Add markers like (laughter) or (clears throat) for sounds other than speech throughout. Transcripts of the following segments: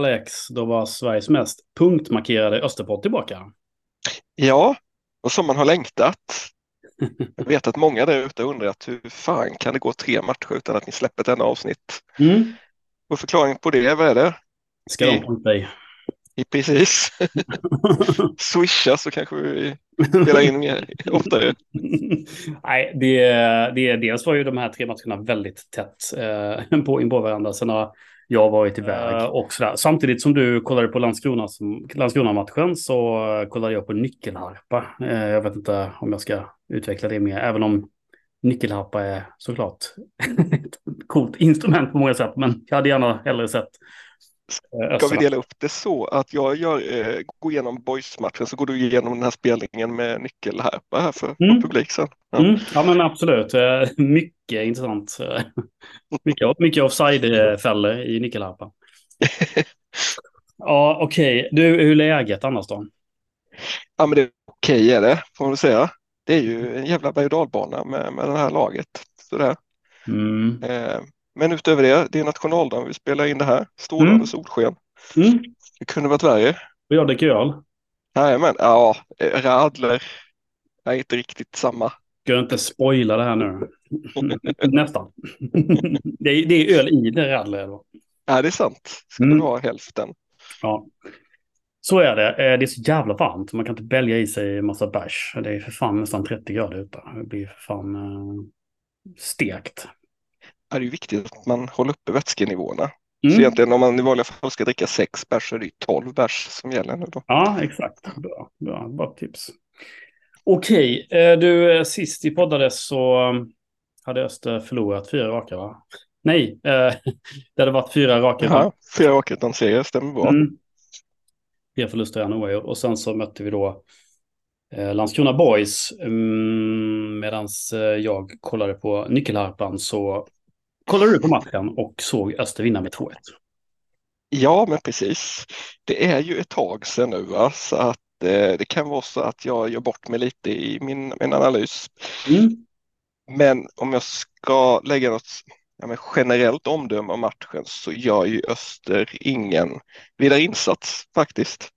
2006, då var Sveriges mest punktmarkerade Österpott tillbaka. Ja, och som man har längtat. Jag vet att många där ute undrat hur fan kan det gå tre matcher utan att ni släpper ett enda avsnitt? Mm. Och förklaringen på det, vad är det? Ska de punkta dig? I precis. (laughs) Swisha så kanske vi spelar in mer oftare. Nej, det, det, dels var ju de här tre matcherna väldigt tätt eh, på in på varandra. Sen har jag varit iväg uh, och sådär. Samtidigt som du kollade på Landskrona, Landskrona-matchen så kollade jag på nyckelharpa. Uh, jag vet inte om jag ska utveckla det mer, även om nyckelharpa är såklart (laughs) ett coolt instrument på många sätt. Men jag hade gärna hellre sett Eh, Ska vi dela upp det så att jag gör, eh, går igenom boys-matchen så går du igenom den här spelningen med nyckelharpa här för mm. publik sen? Ja. Mm. ja men absolut, eh, mycket intressant. mycket, mycket offside-fällor i nyckelharpa. (laughs) ja okej, okay. du hur är läget annars då? Ja men det är okej okay, är det, får man säga. Det är ju en jävla berg och dalbana med, med det här laget. Sådär. Mm. Eh, men utöver det, det är nationaldagen vi spelar in det här. Strålande mm. solsken. Mm. Det kunde varit värre. Och jag dricker öl. Jajamän, ja, radler är inte riktigt samma. Ska jag inte spoila det här nu? (laughs) Nästan. (laughs) det, är, det är öl i det radler. Ja, det är sant. Ska mm. det vara hälften. Ja. Så är det. Eh, det är så jävla varmt. Man kan inte bälga i sig en massa bärs. Det är för fan nästan 30 grader ute. Det blir för fan uh, stekt är det viktigt att man håller uppe vätskenivåerna. Mm. Så egentligen om man i vanliga fall ska dricka sex bärs så är det 12 bärs som gäller nu då. Ja, exakt. Bra, bra. bra tips. Okej, eh, du, eh, sist vi poddade så um, hade Öster förlorat fyra raka, va? Nej, eh, (laughs) det hade varit fyra raka. Ja, fyra raka utan seger, stämmer bra. Mm. Fyra förluster, en oavgjord. Och sen så mötte vi då Landskrona Boys. Mm, Medan jag kollade på nyckelharpan så kollade du på matchen och såg Öster vinna med 2-1. Ja, men precis. Det är ju ett tag sedan nu, va? så att eh, det kan vara så att jag gör bort mig lite i min, min analys. Mm. Men om jag ska lägga något ja, generellt omdöme om matchen så gör ju Öster ingen vidare insats faktiskt.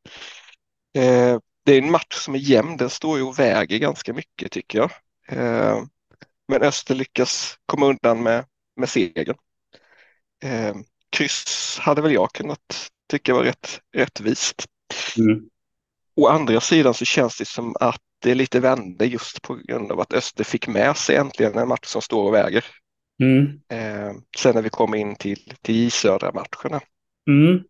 Eh, det är en match som är jämn, den står ju och väger ganska mycket tycker jag. Eh, men Öster lyckas komma undan med med segern. Eh, kryss hade väl jag kunnat tycka var rätt rättvist. Mm. Å andra sidan så känns det som att det lite vände just på grund av att Öster fick med sig äntligen en match som står och väger. Mm. Eh, sen när vi kom in till, till J Södra-matcherna. Mm.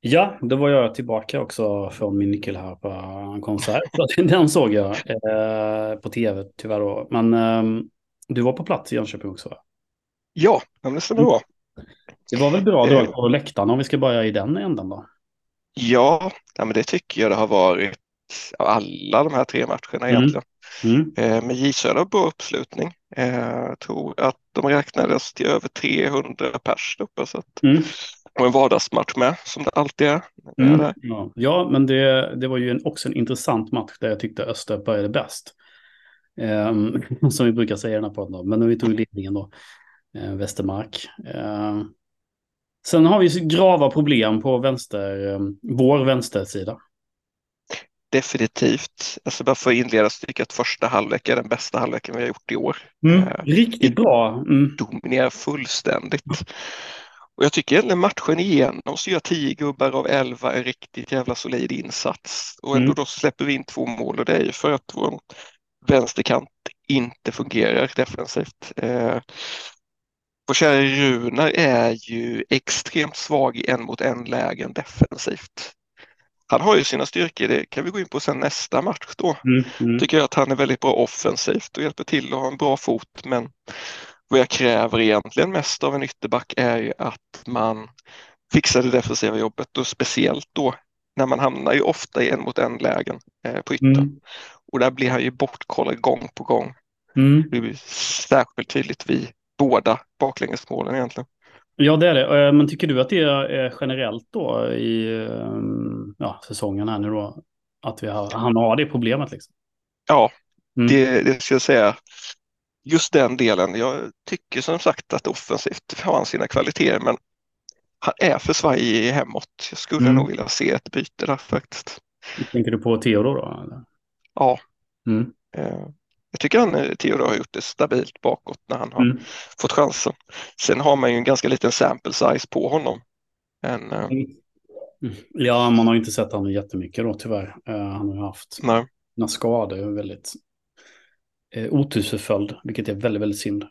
Ja, då var jag tillbaka också från min nyckel här på en konsert. (laughs) Den såg jag eh, på tv tyvärr då. Men eh, du var på plats i Jönköping också? Ja, det stämmer bra. Det var väl bra drag eh. på läktaren om vi ska börja i den änden då? Ja, men det tycker jag det har varit alla de här tre matcherna mm. egentligen. Mm. Eh, med J Södra bra uppslutning. Eh, jag tror att de räknades till över 300 pers uppe. Så att, mm. Och en vardagsmatch med, som det alltid är. Mm. Ja. ja, men det, det var ju en, också en intressant match där jag tyckte Öster började bäst. Um, (laughs) som vi brukar säga i den här podden. Men när vi tog ledningen då. Eh, Västermark. Eh, sen har vi grava problem på vänster, eh, vår vänstersida. Definitivt. Alltså bara för att inleda så tycker jag att första halvlek är den bästa halvleken vi har gjort i år. Mm, riktigt bra. Mm. Dominerar fullständigt. Och jag tycker egentligen matchen igenom så gör tio gubbar av elva en riktigt jävla solid insats. Och ändå mm. då släpper vi in två mål och det är ju för att vår vänsterkant inte fungerar defensivt. Eh, vår kära Runar är ju extremt svag i en mot en lägen defensivt. Han har ju sina styrkor, det kan vi gå in på sen nästa match då. Mm, mm. Tycker jag att han är väldigt bra offensivt och hjälper till att ha en bra fot. Men vad jag kräver egentligen mest av en ytterback är ju att man fixar det defensiva jobbet och speciellt då när man hamnar ju ofta i en mot en lägen eh, på ytten. Mm. Och där blir han ju bortkollad gång på gång. Mm. Det blir särskilt tydligt vid båda baklängesmålen egentligen. Ja, det är det. Eh, men tycker du att det är generellt då i ehm, ja, säsongen här nu då? Att vi har, han har det problemet liksom? Ja, mm. det, det ska jag säga. Just den delen. Jag tycker som sagt att offensivt har han sina kvaliteter, men han är för svajig hemåt. Jag skulle mm. nog vilja se ett byte där faktiskt. Tänker du på Theodor då? Eller? Ja. Mm. Jag tycker han, eh, Theodor har gjort det stabilt bakåt när han har mm. fått chansen. Sen har man ju en ganska liten sample size på honom. Eh, mm. Ja, man har inte sett honom jättemycket då tyvärr. han har haft Nej. några skador väldigt eh, otursföljd, vilket är väldigt, väldigt synd.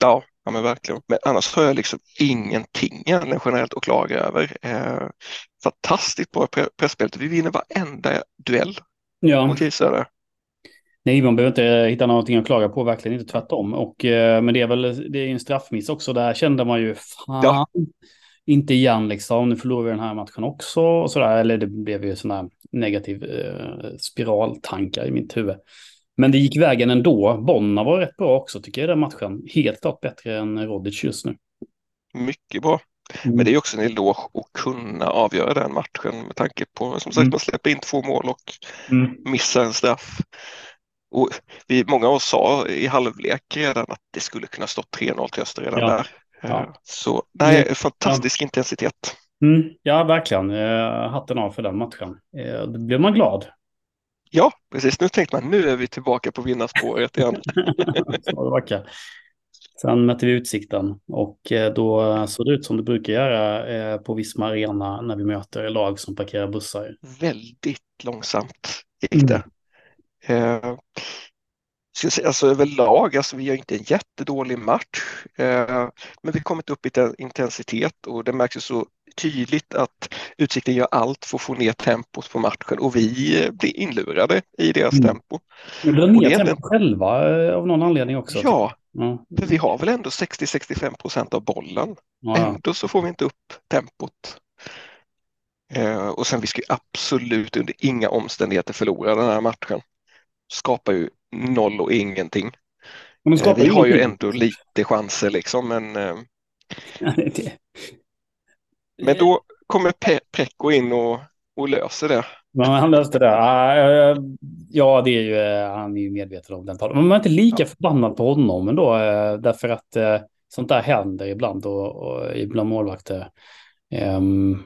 Ja, ja men verkligen. Men annars har jag liksom ingenting generellt att klaga över. Eh, fantastiskt bra presspel. Vi vinner varenda duell ja. mot Israel. Nej, man behöver inte hitta någonting att klaga på, verkligen inte tvärtom. Och, eh, men det är väl det är en straffmiss också. Där kände man ju, fan, ja. inte igen liksom. Nu förlorar vi den här matchen också. Och sådär. Eller det blev ju sådana negativ eh, spiraltankar i mitt huvud. Men det gick vägen ändå. Bonna var rätt bra också tycker jag i den matchen. Helt klart bättre än Rodic just nu. Mycket bra. Mm. Men det är också en eloge att kunna avgöra den matchen med tanke på, som sagt, mm. man släpper in två mål och mm. missar en straff. Och vi, många av oss sa i halvlek redan att det skulle kunna stå 3-0 till Öster redan ja. där. Ja. Eh, så nej, mm. fantastisk ja. intensitet. Mm. Ja, verkligen. Eh, hatten av för den matchen. Eh, då blev man glad. Ja, precis. Nu tänkte man nu är vi tillbaka på vinnarspåret igen. (laughs) Sen mötte vi Utsikten och då såg det ut som det brukar göra på Visma Arena när vi möter lag som parkerar bussar. Väldigt långsamt gick det. Mm. Ska säga, alltså överlag, alltså vi gör inte en jättedålig match, eh, men vi har kommit upp i intensitet och det märks ju så tydligt att Utsikten gör allt för att få ner tempot på matchen och vi eh, blir inlurade i deras mm. tempo. De drar ner tempot själva eh, av någon anledning också. Ja, mm. för vi har väl ändå 60-65 procent av bollen. Ja. Ändå så får vi inte upp tempot. Eh, och sen vi ska absolut under inga omständigheter förlora den här matchen. Skapar ju noll och ingenting. Eh, vi har ju ändå lite chanser liksom men eh, Men då kommer Pe Pekko in och, och löser det. Men han löste det. Uh, ja, det är ju, han är ju medveten om den Men man är inte lika ja. förbannad på honom ändå. Därför att sånt där händer ibland och, och ibland målvakter. Um,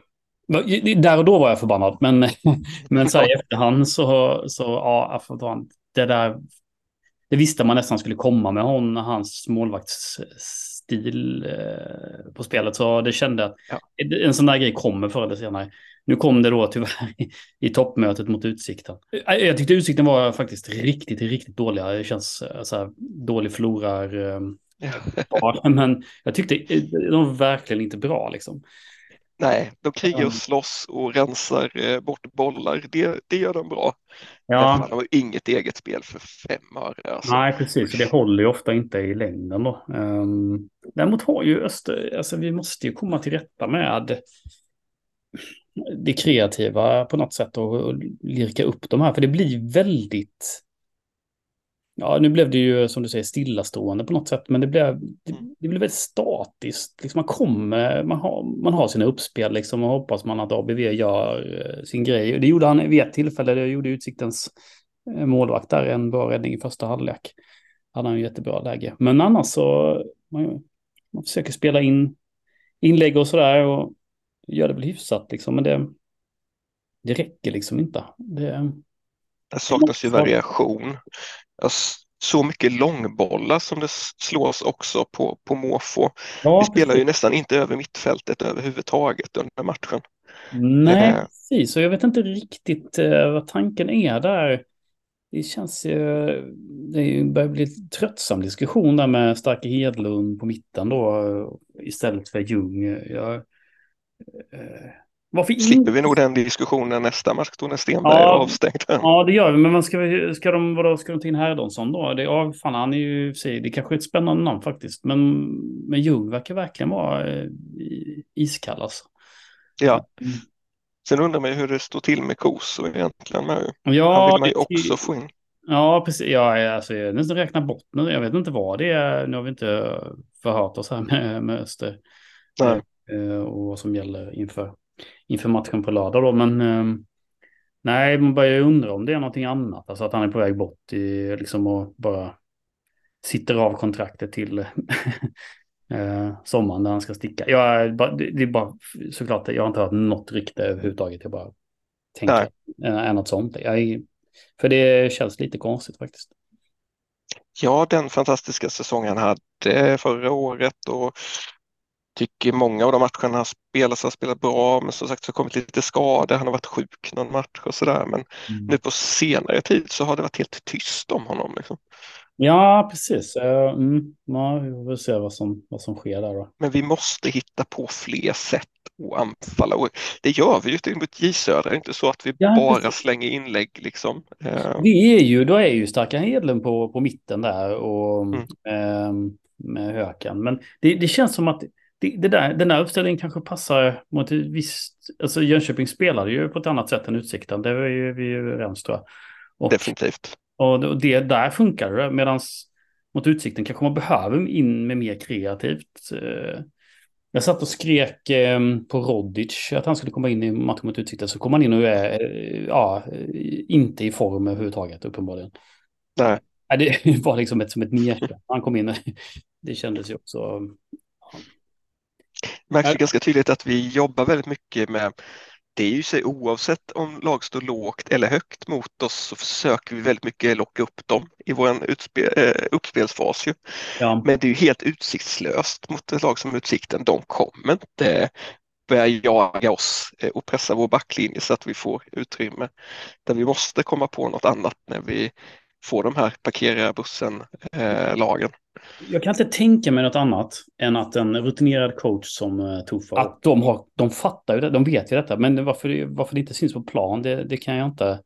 där och då var jag förbannad, men, (laughs) men så här i efterhand så, så ja, det där, det visste man nästan skulle komma med hon, hans målvakts stil eh, på spelet. Så det kände att ja. en sån där grej kommer förr eller senare. Nu kom det då tyvärr (laughs) i, toppmötet mot Utsikten. Eh, jag tyckte Utsikten var faktiskt riktigt, riktigt dåliga. Det känns eh, så här, dålig förlorar. Ja. men jag tyckte de var verkligen inte bra liksom. Nej, de krigar och slåss och rensar eh, bort bollar. Det, det gör de bra. Ja. Men de har inget eget spel för fem öre. Alltså. Nej, precis. Det håller ju ofta inte i längden då. Um, däremot har ju Öster, alltså vi måste ju komma till rätta med det kreativa på något sätt och lirka upp de här. För det blir väldigt Ja, nu blev det ju som du säger stillastående på något sätt, men det blev, det, mm. det blev väldigt statiskt. Liksom man kommer, man har, man har sina uppspel liksom och hoppas man att ABV gör eh, sin grej. Det gjorde han vid ett tillfälle, det gjorde Utsiktens eh, målvakt där, en bra räddning i första halvlek. Hade han ju jättebra läge. Men annars så, man, man försöker spela in inlägg och sådär och gör det väl hyfsat liksom, men det, det räcker liksom inte. Det, det saknas ju variation så mycket långbollar som det slås också på, på måfå. Ja, Vi spelar ju nästan inte över mittfältet överhuvudtaget under matchen. Nej, eh. precis. Och jag vet inte riktigt eh, vad tanken är där. Det känns ju, det börjar bli tröttsam diskussion där med Starke Hedlund på mitten då istället för Ljung. Jag, eh, varför Slipper vi nog den diskussionen nästa match då när Stenberg ja, är avstängd. (laughs) Ja, det gör vi. Men ska, vi, ska, de, vadå, ska de ta in Herdonsson då? Det, ja, fan, han är ju, det kanske är ett spännande namn faktiskt. Men, men Ljung verkar verkligen vara eh, iskall alltså. Ja. Mm. Sen undrar man ju hur det står till med Koso egentligen. Med. Ja, Han vill man ju också få in. Ja, precis. Ja, alltså, jag nästan räknar bort nu. Jag vet inte vad det är. Nu har vi inte förhört oss här med, med Öster. Nej. Eh, och vad som gäller inför inför matchen på lördag då. Men eh, nej, man börjar undra om det är någonting annat. Alltså att han är på väg bort i liksom och bara sitter av kontraktet till, (laughs) eh, sommaren när han ska sticka. Jag, det är bara såklart, jag har inte hört något rykte överhuvudtaget. Jag bara tänker är något sånt. Jag, för det känns lite konstigt faktiskt. Ja, den fantastiska säsongen han hade förra året och tycker många av de matcherna han spelat har spelat bra, men som sagt så har kommit lite skador. Han har varit sjuk någon match och sådär. Men mm. nu på senare tid så har det varit helt tyst om honom. Liksom. Ja, precis. Mm, ja, vi får se vad som, vad som sker där då. Men vi måste hitta på fler sätt att anfalla och det gör vi ju mot J Södra. Det är inte så att vi ja, bara precis. slänger inlägg liksom. Vi är ju, då är ju starka Hedlund på, på mitten där och mm. eh, med Höken. Men det, det känns som att det, det där, den där uppställningen kanske passar mot ett visst... Alltså Jönköping spelade ju på ett annat sätt än Utsikten. Det är ju, vi ju överens tror jag. Och, Definitivt. Och det, där funkar det. Medan mot Utsikten kanske man behöver in med mer kreativt. Eh, jag satt och skrek ehm, på Rodic att han skulle komma in i matchen mot Utsikten. Så kom han in och är eh, ja, inte i form överhuvudtaget uppenbarligen. Nej. Det (laughs) var liksom ett, som ett neka. Han kom in. Det kändes ju också märks ju ganska tydligt att vi jobbar väldigt mycket med det är ju så oavsett om lag står lågt eller högt mot oss så försöker vi väldigt mycket locka upp dem i vår utspel, eh, uppspelsfas. Ju. Ja. Men det är ju helt utsiktslöst mot ett lag som Utsikten. De kommer inte börja jaga oss eh, och pressa vår backlinje så att vi får utrymme. Där vi måste komma på något annat när vi får de här parkera bussen-lagen. Eh, jag kan inte tänka mig något annat än att en rutinerad coach som Tofa, att de, har, de fattar ju det, de vet ju detta, men varför, varför det inte syns på plan, det, det kan jag inte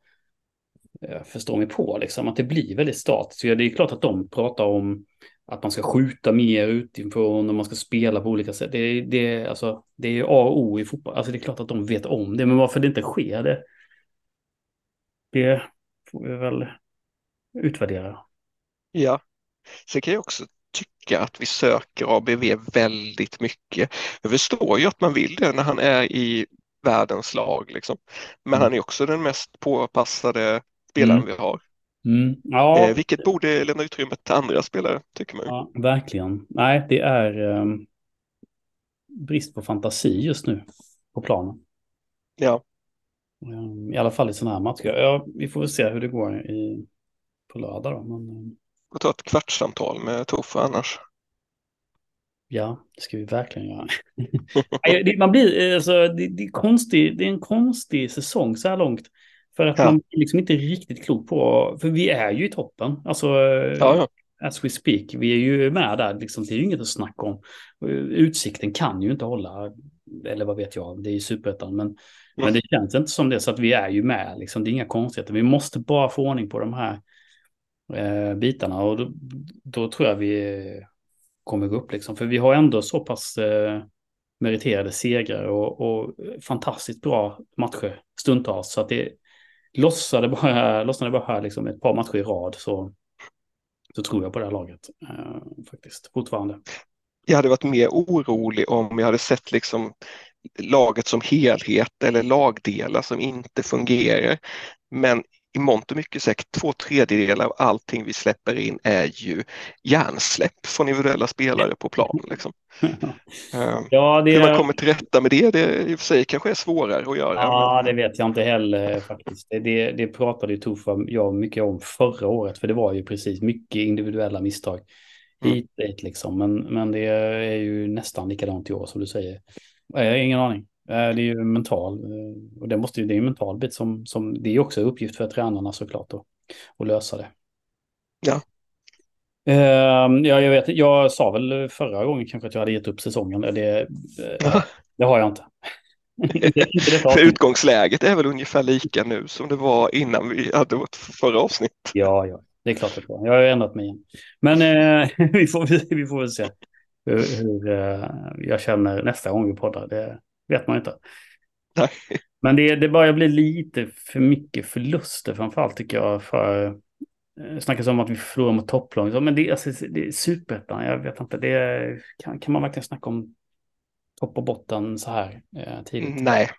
uh, förstå mig på, liksom, att det blir väldigt statiskt. Det är klart att de pratar om att man ska skjuta mer utifrån och man ska spela på olika sätt. Det, det, alltså, det är A och O i fotboll. Alltså det är klart att de vet om det, men varför det inte sker, det, det får vi väl utvärdera. Ja, Sen kan jag också tycka att vi söker ABV väldigt mycket. Jag förstår ju att man vill det när han är i världens lag, liksom. men mm. han är också den mest påpassade spelaren mm. vi har. Mm. Ja. Eh, vilket borde lämna utrymme till andra spelare, tycker man. Ja, verkligen. Nej, det är eh, brist på fantasi just nu på planen. Ja. Eh, I alla fall i sådana här matcher. Ja, vi får väl se hur det går i, på lördag. Då. Men, ehm, och ta ett kvartssamtal med Toffe annars. Ja, det ska vi verkligen göra. (laughs) man blir, alltså, det, det, är konstig, det är en konstig säsong så här långt. För att ja. man blir liksom inte riktigt klok på, för vi är ju i toppen. Alltså, ja, ja. as we speak, vi är ju med där, liksom, det är ju inget att snacka om. Utsikten kan ju inte hålla, eller vad vet jag, det är ju superettan, men, mm. men det känns inte som det, så att vi är ju med, liksom, det är inga konstigheter. Vi måste bara få ordning på de här eh, bitarna och då, då, tror jag vi kommer gå upp liksom. För vi har ändå så pass eh, meriterade segrar och, och, fantastiskt bra matcher stundtals. Så att det lossade bara, lossnade bara här liksom ett par matcher i rad så, så tror jag på det här laget eh, faktiskt fortfarande. Jag hade varit mer orolig om jag hade sett liksom laget som helhet eller lagdelar som inte fungerar. Men i mångt och mycket säkert två tredjedelar av allting vi släpper in är ju hjärnsläpp från individuella spelare på plan. Liksom. (laughs) ja, det... Hur man kommer till rätta med det, det i och för sig kanske är svårare att göra. Ja, men... det vet jag inte heller faktiskt. Det, det, det pratade ju Tuffa jag mycket om förra året, för det var ju precis mycket individuella misstag. Mm. Hit dit liksom, men, men det är ju nästan likadant i år som du säger. Jag har ingen aning. Eh, det är ju mental, eh, och det måste ju, det är en mental bit som, som det är också uppgift för tränarna såklart att, att lösa det. Ja. Uh, ja, jag vet, jag sa väl förra gången kanske att jag hade gett upp säsongen. Det, uh, det har jag inte. (laughs) för utgångsläget är väl ungefär lika nu som det var innan vi hade vårt förra avsnitt. Ja, ja, det är klart att det var. Jag har ändrat mig igen. Men uh, (laughs) vi, får, vi får väl se hur, hur jag känner nästa gång vi poddar. Det, vet man inte. Nej. Men det, det börjar bli lite för mycket förluster framförallt tycker jag. För, det eh, snackas om att vi förlorar mot topplag. Men det, alltså, det är superettan, jag vet inte. Det, kan, kan man verkligen snacka om topp och botten så här eh, tidigt? Nej,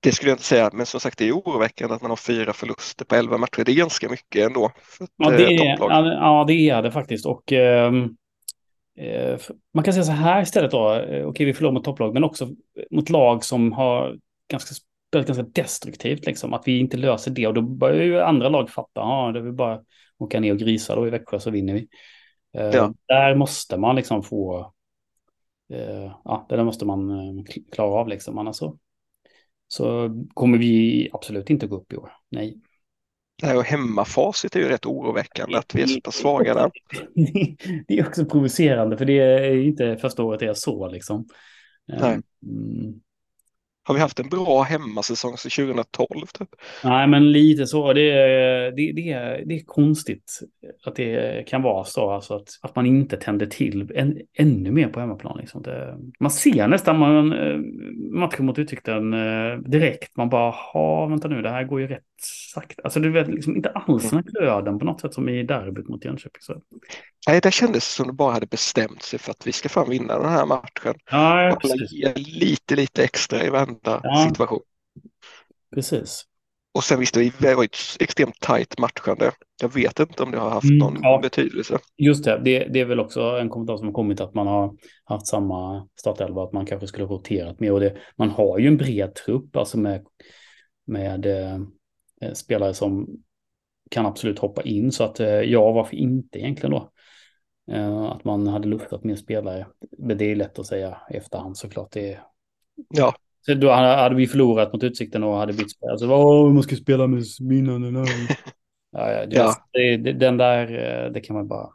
det skulle jag inte säga, men som sagt det är oroväckande att man har fyra förluster på elva matcher. Det är ganska mycket ändå. För ett, ja, det eh, är, ja, det är det faktiskt. Och eh, eh, man kan säga så här istället då, eh, okej vi förlorar mot topplag, men också mot lag som har ganska spelat ganska destruktivt, liksom, att vi inte löser det. Och då börjar ju andra lag fatta, ja, det vill bara åka ner och grisa då i Växjö så vinner vi. Eh, ja. Där måste man liksom få, eh, ja, det där måste man eh, klara av liksom, annars så, så kommer vi absolut inte gå upp i år, nej. Nej, och hemmafacit är ju rätt oroväckande att vi är så pass svaga där. (laughs) Det är också provocerande för det är inte första året det är så liksom. Nej. Mm. Har vi haft en bra hemmasäsong sedan 2012? Typ? Nej, men lite så. Det, det, det, är, det är konstigt att det kan vara så. Alltså att, att man inte tänder till än, ännu mer på hemmaplan. Liksom. Det, man ser nästan man, eh, matchen mot Utsikten eh, direkt. Man bara, ha vänta nu, det här går ju rätt sakta. Alltså det är liksom inte alls den här glöden på något sätt som i derbyt mot Jönköping. Så. Nej, det kändes som det bara hade bestämt sig för att vi ska fan vinna den här matchen. Ja, ja lite, lite extra i varenda ja. situation. Precis. Och sen visst, det var ett extremt tajt matchande. Jag vet inte om det har haft mm, någon ja. betydelse. Just det. det, det är väl också en kommentar som har kommit att man har haft samma startelva, att man kanske skulle roterat mer. Och det, man har ju en bred trupp, alltså med, med eh, spelare som kan absolut hoppa in. Så att eh, ja, varför inte egentligen då? Eh, att man hade luftat mer spelare. Men det är lätt att säga i efterhand såklart. Det, ja. Så då hade vi förlorat mot Utsikten och hade bytt spelare. Alltså, Åh, man ska spela med mina. (laughs) ja, det, ja. Det, det, den där, eh, det kan man bara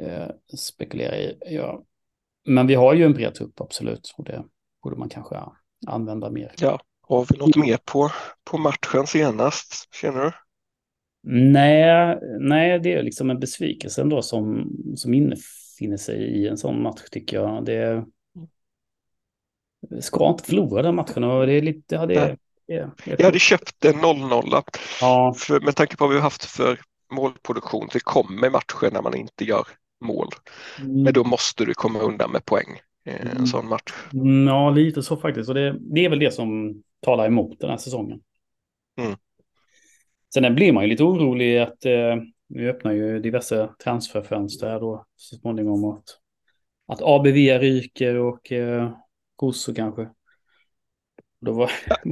eh, spekulera i. Ja. Men vi har ju en bred trupp, absolut. Och det borde man kanske använda mer. Ja, har vi något mer på, på matchen senast, känner du? Nej, nej, det är liksom en besvikelse ändå som, som infinner sig i en sån match tycker jag. Det ska inte förlora den matchen och det är lite, ja, det, det, jag hade köpt en 0-0 ja. för, med tanke på vad vi har haft för målproduktion. Det kommer matcher när man inte gör mål. Mm. Men då måste du komma undan med poäng. En mm. sån match. Mm, ja, lite så faktiskt. Och det, det är väl det som talar emot den här säsongen. Mm. Sen blir man ju lite orolig att eh, vi öppnar ju diverse transferfönster då så småningom. Att, att ABV ryker och eh, Kosso kanske. Då var,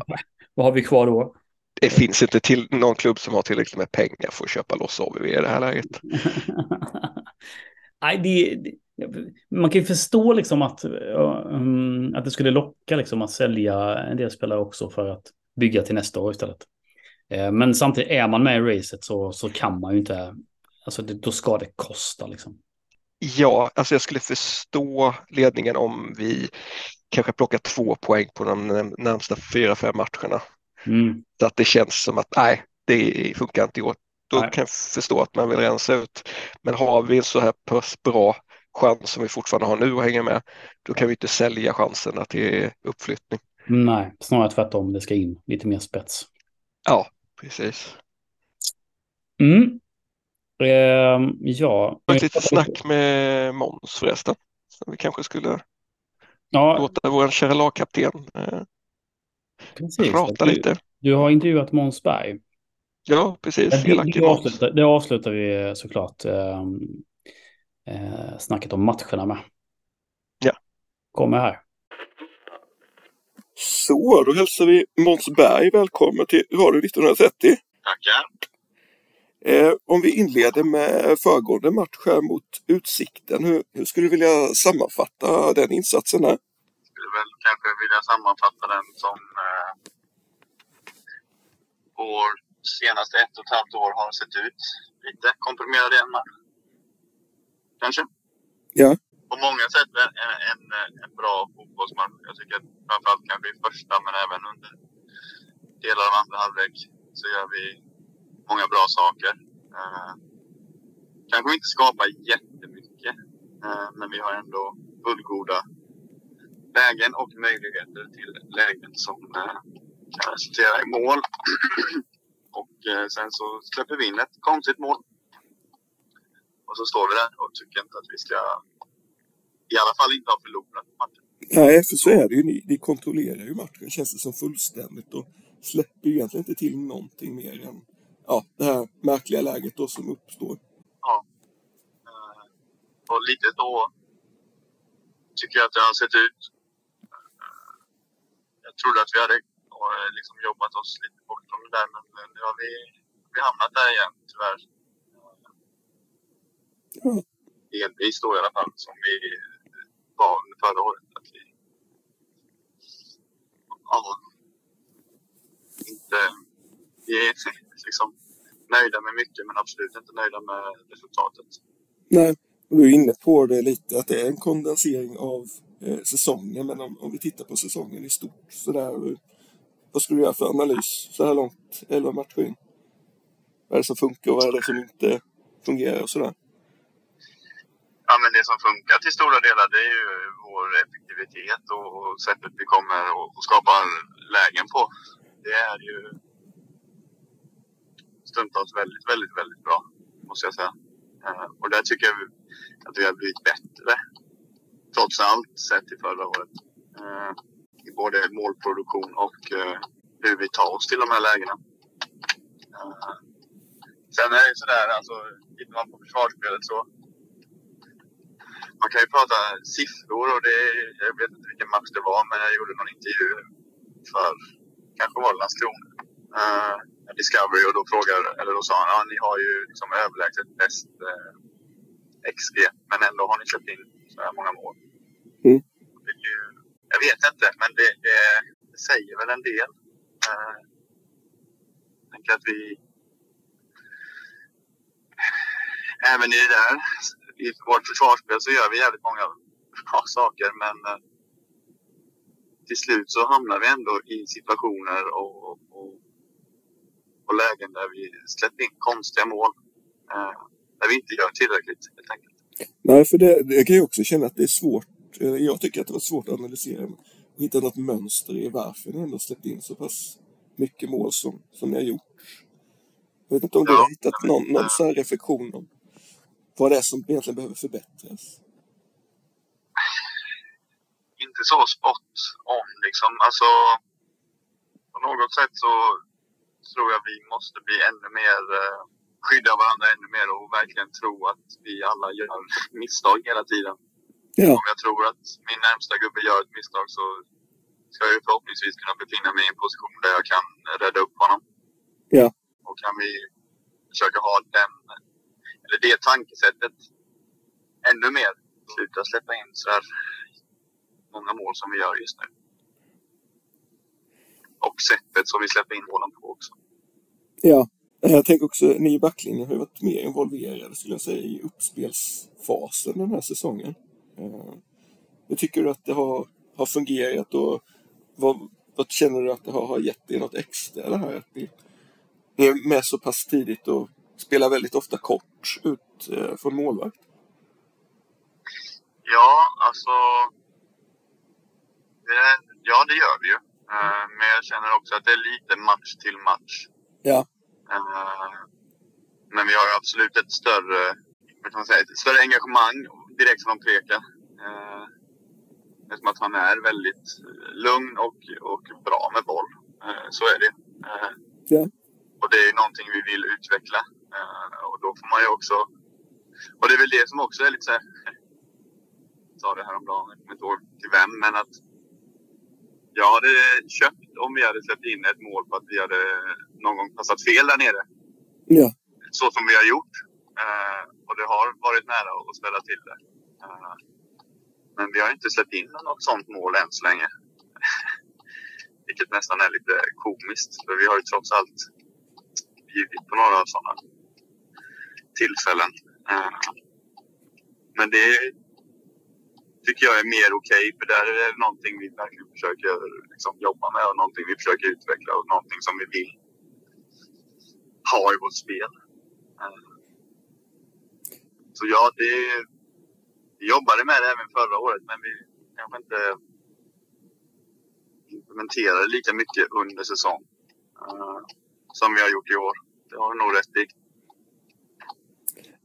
(laughs) vad har vi kvar då? Det finns inte till någon klubb som har tillräckligt med pengar för att köpa loss ABV i det här läget. (laughs) Nej, det, man kan ju förstå liksom att, um, att det skulle locka liksom att sälja en del spelare också för att bygga till nästa år istället. Eh, men samtidigt är man med i racet så, så kan man ju inte, alltså det, då ska det kosta liksom. Ja, alltså jag skulle förstå ledningen om vi kanske plockar två poäng på de närmsta fyra, fem matcherna. Mm. Så att det känns som att nej, det funkar inte i år. Då nej. kan jag förstå att man vill rensa ut. Men har vi en så här pass bra chans som vi fortfarande har nu att hänga med, då kan vi inte sälja chanserna till uppflyttning. Nej, snarare tvärtom. Det ska in lite mer spets. Ja, precis. Mm. Eh, ja. Ett litet snack med Måns förresten. Som vi kanske skulle ja. låta vår kära lagkapten eh, precis. prata du, lite. Du har intervjuat Måns Berg. Ja, precis. Det, det, avslutar, det avslutar vi såklart eh, snacket om matcherna med. Ja. Kommer här. Så, då hälsar vi Måns Berg välkommen till Radio 1930. Tackar. Eh, om vi inleder med föregående match här mot Utsikten. Hur, hur skulle du vilja sammanfatta den insatsen här? Jag skulle väl kanske vilja sammanfatta den som eh, vår senaste ett och ett halvt år har sett ut. Lite komprimerad i en match. Kanske? Ja på många sätt en, en, en bra fotbollsmatch. Jag tycker att framförallt kanske i första men även under delar av andra halvlek så gör vi många bra saker. Uh, kanske inte skapar jättemycket uh, men vi har ändå fullgoda lägen och möjligheter till lägen som uh, kan resultera i mål. (clears throat) och sen så släpper vi in ett konstigt mål. Och så står vi där och tycker inte att vi ska i alla fall inte har förlorat matchen. Nej, för så är det ju. Ni, ni kontrollerar ju matchen känns det som fullständigt och släpper ju egentligen inte till någonting mer än ja, det här märkliga läget då som uppstår. Ja. Eh, Och lite så tycker jag att det har sett ut. Jag trodde att vi hade liksom jobbat oss lite bort från det där, men nu har vi, vi hamnat där igen tyvärr. Mm. Delvis då i alla fall, som vi var eh, under förra året. Att vi, ja, inte, vi är liksom nöjda med mycket men absolut inte nöjda med resultatet. Nej, och du är inne på det lite, att det är en kondensering av eh, säsongen. Men om, om vi tittar på säsongen i stort, sådär. Eh, vad skulle du göra för analys så här långt, 11 matcher in? Vad är det som funkar och vad är det som inte fungerar och sådär? Ja, men det som funkar till stora delar det är ju vår effektivitet och sättet vi kommer att skapa lägen på. Det är ju stundtals väldigt, väldigt, väldigt bra, måste jag säga. Eh, och där tycker jag att vi har blivit bättre, trots allt, sett till förra året. Eh, I både målproduktion och eh, hur vi tar oss till de här lägena. Sen är det ju sådär, alltså, tittar man på försvarsspelet så man kan ju prata siffror och det, jag vet inte vilken match det var, men jag gjorde någon intervju för, kanske var det Landskrona, uh, Discovery och då frågar, eller då sa han, ja ni har ju liksom överlägset bäst uh, XG, men ändå har ni släppt in så här många mål. Mm. Ju, jag vet inte, men det, det, det säger väl en del. Uh, jag tänker att vi även i det där i vårt försvarsspel så gör vi jävligt många bra saker men eh, till slut så hamnar vi ändå i situationer och, och, och lägen där vi släpper in konstiga mål. Eh, där vi inte gör tillräckligt helt enkelt. Nej, för det, det kan jag också känna att det är svårt. Eh, jag tycker att det var svårt att analysera och hitta något mönster i varför ni ändå släppt in så pass mycket mål som, som ni har gjort. Jag vet inte om du har hittat någon, någon reflektion om vad det är som egentligen behöver förbättras? Inte så spot on liksom. Alltså, på något sätt så tror jag vi måste bli ännu mer, eh, skydda varandra ännu mer och verkligen tro att vi alla gör (laughs) misstag hela tiden. Ja. Om jag tror att min närmsta gubbe gör ett misstag så ska jag förhoppningsvis kunna befinna mig i en position där jag kan rädda upp honom. Ja. Och kan vi försöka ha den det tankesättet ännu mer. Sluta släppa in så här många mål som vi gör just nu. Och sättet som vi släpper in målen på också. Ja, jag tänker också, ni i backlinjen har ju varit mer involverade skulle jag säga i uppspelsfasen den här säsongen. Eh, hur tycker du att det har, har fungerat och vad, vad känner du att det har, har gett dig något extra det här? Att ni, ni är med så pass tidigt och spelar väldigt ofta kort ut eh, från målvakt. Ja, alltså. Det, ja, det gör vi ju. Uh, men jag känner också att det är lite match till match. Ja. Men vi har absolut ett större, vad man säga, ett större engagemang direkt från Preka. Uh, som att han är väldigt lugn och, och bra med boll. Så är det. Ja. Och det är någonting vi vill utveckla. Och då får man ju också... Och det är väl det som också är lite så här... Jag (laughs) sa det häromdagen, jag kommer inte ihåg till vem, men att jag hade köpt om vi hade släppt in ett mål på att vi hade någon gång passat fel där nere. Ja. Så som vi har gjort. Uh, och det har varit nära att ställa till det. Uh, men vi har inte släppt in något sånt mål än så länge. (laughs) Vilket nästan är lite komiskt. För vi har ju trots allt bjudit på några sådana tillfällen. Eh, men det tycker jag är mer okej, okay, för där är det någonting vi verkligen försöker liksom jobba med och någonting vi försöker utveckla och någonting som vi vill ha i vårt spel. Eh, så ja, det, vi jobbade med det även förra året, men vi kanske inte implementerade lika mycket under säsong eh, som vi har gjort i år. Det har nog rätt.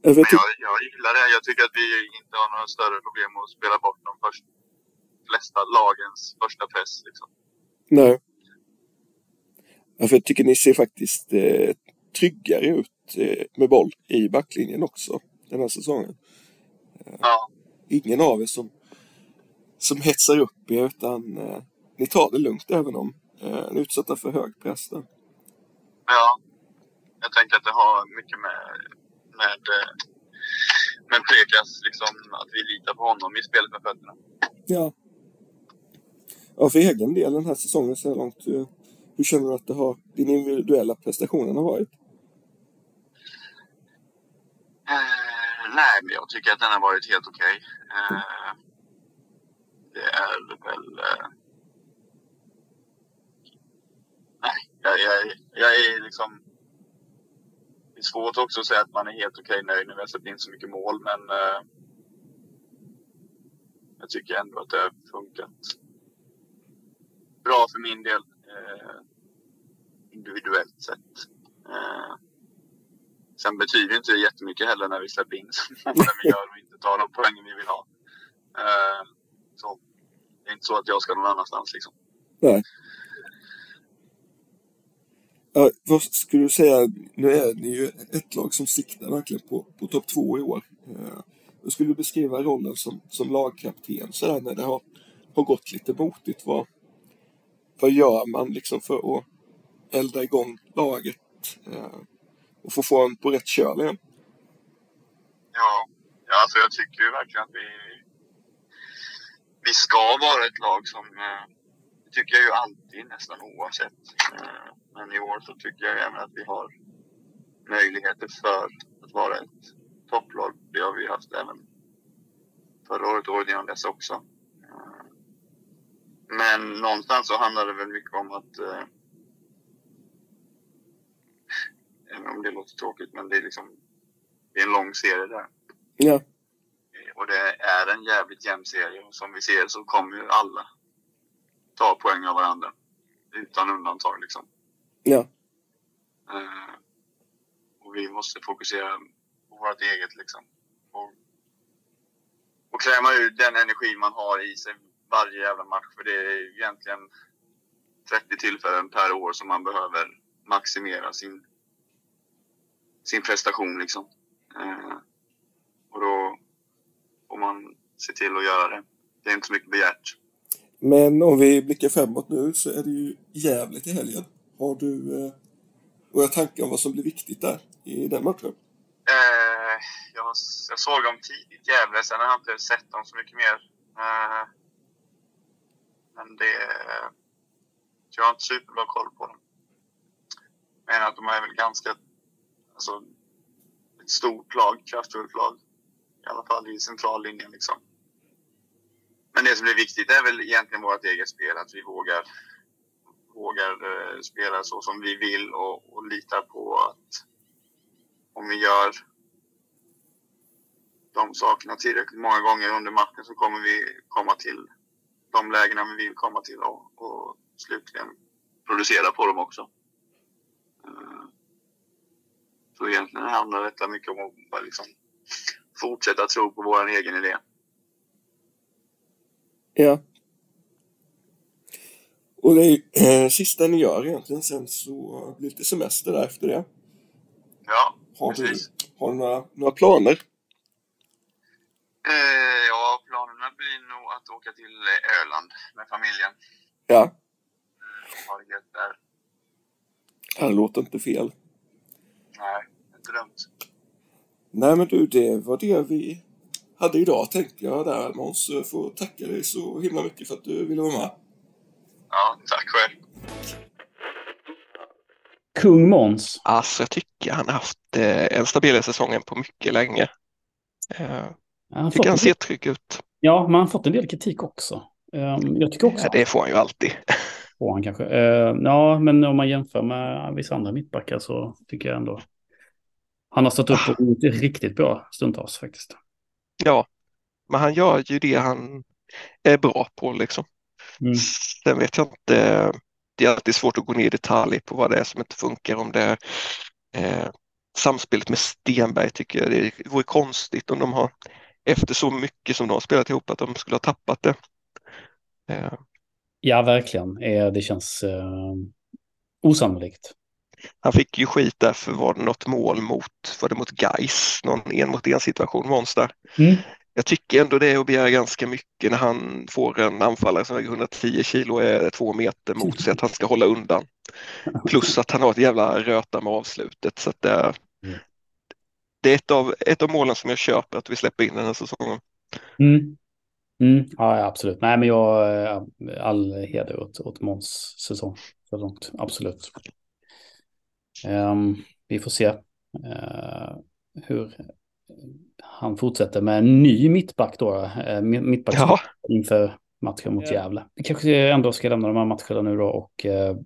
Jag, jag, jag gillar det. Jag tycker att vi inte har några större problem att spela bort de först, flesta lagens första press. Liksom. Nej. Ja, för jag tycker ni ser faktiskt eh, tryggare ut eh, med boll i backlinjen också den här säsongen. Ja. Ingen av er som, som hetsar upp er utan eh, ni tar det lugnt även om eh, ni är utsatta för hög press. Där. Ja. Jag tänker att det har mycket med, med, eh, med Prekas, liksom att vi litar på honom i spelet med fötterna. Ja. Ja, för egen del den här säsongen så här långt, hur, hur känner du att det har, din individuella prestationen har varit? Eh, nej, men jag tycker att den har varit helt okej. Eh, det är väl... Eh, nej, jag, jag, jag är liksom... Det är svårt också att säga att man är helt okej nöjd när vi har släppt in så mycket mål, men eh, jag tycker ändå att det har funkat bra för min del eh, individuellt sett. Eh, sen betyder det inte jättemycket heller när vi släpper in (laughs) så många vi gör och inte tar de poängen vi vill ha. Eh, så det är inte så att jag ska någon annanstans liksom. Nej. Ja, vad skulle du säga, nu är ni ju ett lag som siktar verkligen på, på topp två i år. Eh, hur skulle du beskriva rollen som, som lagkapten sådär när det har, har gått lite motigt? Vad, vad gör man liksom för att elda igång laget eh, och få form på rätt köl igen? Ja, ja alltså jag tycker ju verkligen att vi, vi ska vara ett lag som, eh, tycker jag ju alltid nästan oavsett. Eh, men i år så tycker jag även att vi har möjligheter för att vara ett topplag. Det har vi haft även förra året och året innan dess också. Eh, Men någonstans så handlar det väl mycket om att eh, även om det låter tråkigt, men det är liksom det är en lång serie där. Ja, Och det är en jävligt jämn serie. Och som vi ser så kommer ju alla ta poäng av varandra. Utan undantag liksom. ja, Eh, och vi måste fokusera på vårt eget liksom. Och, och kräma ut den energi man har i sig varje jävla match. För det är egentligen 30 tillfällen per år som man behöver maximera sin, sin prestation liksom. Eh, och då får man se till att göra det. Det är inte så mycket begärt. Men om vi blickar framåt nu så är det ju jävligt i helgen. Har du eh, några tankar om vad som blir viktigt där i den matchen? Eh, jag, jag såg dem tidigt Gävle, sen har jag inte sett dem så mycket mer. Eh, men det... Jag har inte superbra koll på dem. Men att de är väl ganska... Alltså, ett stort lag, kraftfullt lag. I alla fall i centrallinjen liksom. Men det som blir viktigt är väl egentligen vårt eget spel. Att vi vågar, vågar eh, spela så som vi vill och, och litar på att om vi gör de sakerna tillräckligt många gånger under matchen så kommer vi komma till de lägena vi vill komma till och, och slutligen producera på dem också. Eh, så egentligen handlar detta mycket om att liksom fortsätta tro på vår egen idé. Ja. Och det är eh, sista ni gör egentligen sen så blir det lite semester där efter det. Ja, Har du, precis. har du några, några planer? Eh, ja, planerna blir nog att åka till Öland med familjen. Ja, Ha det gött där. det låter inte fel. Nej, inte dumt. Nej men du, det var det vi hade idag tänkte jag där Måns. Jag får tacka dig så himla mycket för att du ville vara med. Ja, tack själv. Kung Måns. Alltså jag tycker han har haft eh, en stabilare säsong än på mycket länge. Eh, Han har tycker han ser trygg ut. ja, men han har fått en del kritik också. Ehm, Jag tycker också Ja, det får han ju alltid. (laughs) på han kanske. Eh, ja, men om man jämför med vissa andra mittbackar så tycker jag ändå han har stått upp det riktigt bra stundtals faktiskt. Ja, men han gör ju det han är bra på liksom. Mm. Sen vet jag inte. Det är alltid svårt att gå ner i detalj på vad det är som inte funkar. Om det är eh, samspelet med Stenberg tycker jag det vore konstigt om de har efter så mycket som de har spelat ihop att de skulle ha tappat det. Eh, Ja, verkligen. Eh, Det känns eh, osannolikt. Han fick ju skit där för var det något mål mot, var det mot Gais någon en mot en situation Måns där. Mm. jag tycker ändå det är att begära ganska mycket när han får en anfallare som väger 110 kilo och är två meter mot sig att han ska hålla undan. Plus att han har ett jävla röta med avslutet. Så det, mm. det är ett av, ett av målen som jag köper att vi släpper in den här säsongen. Mm. Mm. Ja, absolut. Nej, men jag, eh, all heder åt, åt Måns säsong så långt. Absolut. Um, vi får se uh, hur han fortsätter med en ny mittback då. Uh, mittback ja. inför matchen mot Gävle. Vi kanske ändå ska lämna de här matcherna nu då och uh,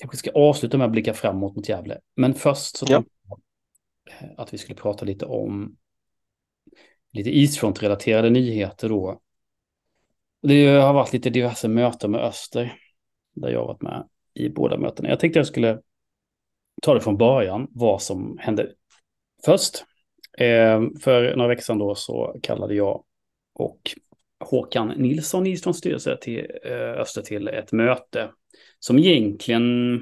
kanske ska avsluta med att blicka framåt mot Gävle. Men först så ja. att vi skulle prata lite om lite isfront-relaterade nyheter då. Det har varit lite diverse möten med Öster där jag har varit med i båda mötena. Jag tänkte jag skulle ta det från början, vad som hände först. Eh, för några veckor sedan då så kallade jag och Håkan Nilsson i Islands styrelse till eh, Öster till ett möte som egentligen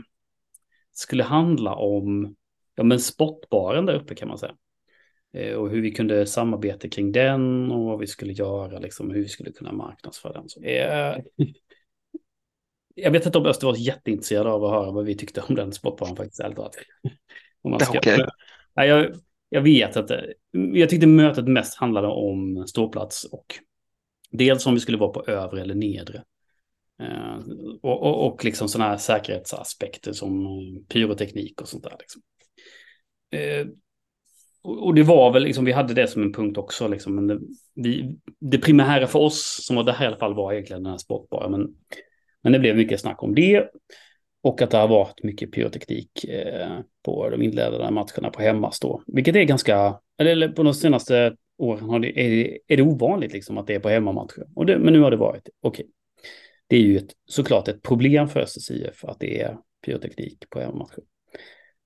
skulle handla om ja, men sportbaren där uppe kan man säga. Eh, och hur vi kunde samarbeta kring den och vad vi skulle göra, liksom, hur vi skulle kunna marknadsföra den. Så, eh, (laughs) jag vet inte om Öster var jätteintresserad av att höra vad vi tyckte om den sportbanan faktiskt. Ärligt. Okay. jag, jag vet att eh, jag tyckte mötet mest handlade om ståplats och dels om vi skulle vara på övre eller nedre. Eh, och, och, och liksom sådana här säkerhetsaspekter som pyroteknik och sånt där. Liksom. Eh, och det var väl liksom, vi hade det som en punkt också, liksom, men det, vi, det primära för oss, som var det här i alla fall, var egentligen den här sportbara, men, men det blev mycket snack om det. Och att det har varit mycket pyroteknik eh, på de inledande matcherna på hemmastå. Vilket är ganska, eller på de senaste åren har det, är, är det ovanligt liksom att det är på hemmamatcher. Och det, men nu har det varit, okej. Okay. Det är ju ett, såklart ett problem för Östers IF att det är pyroteknik på hemmamatcher.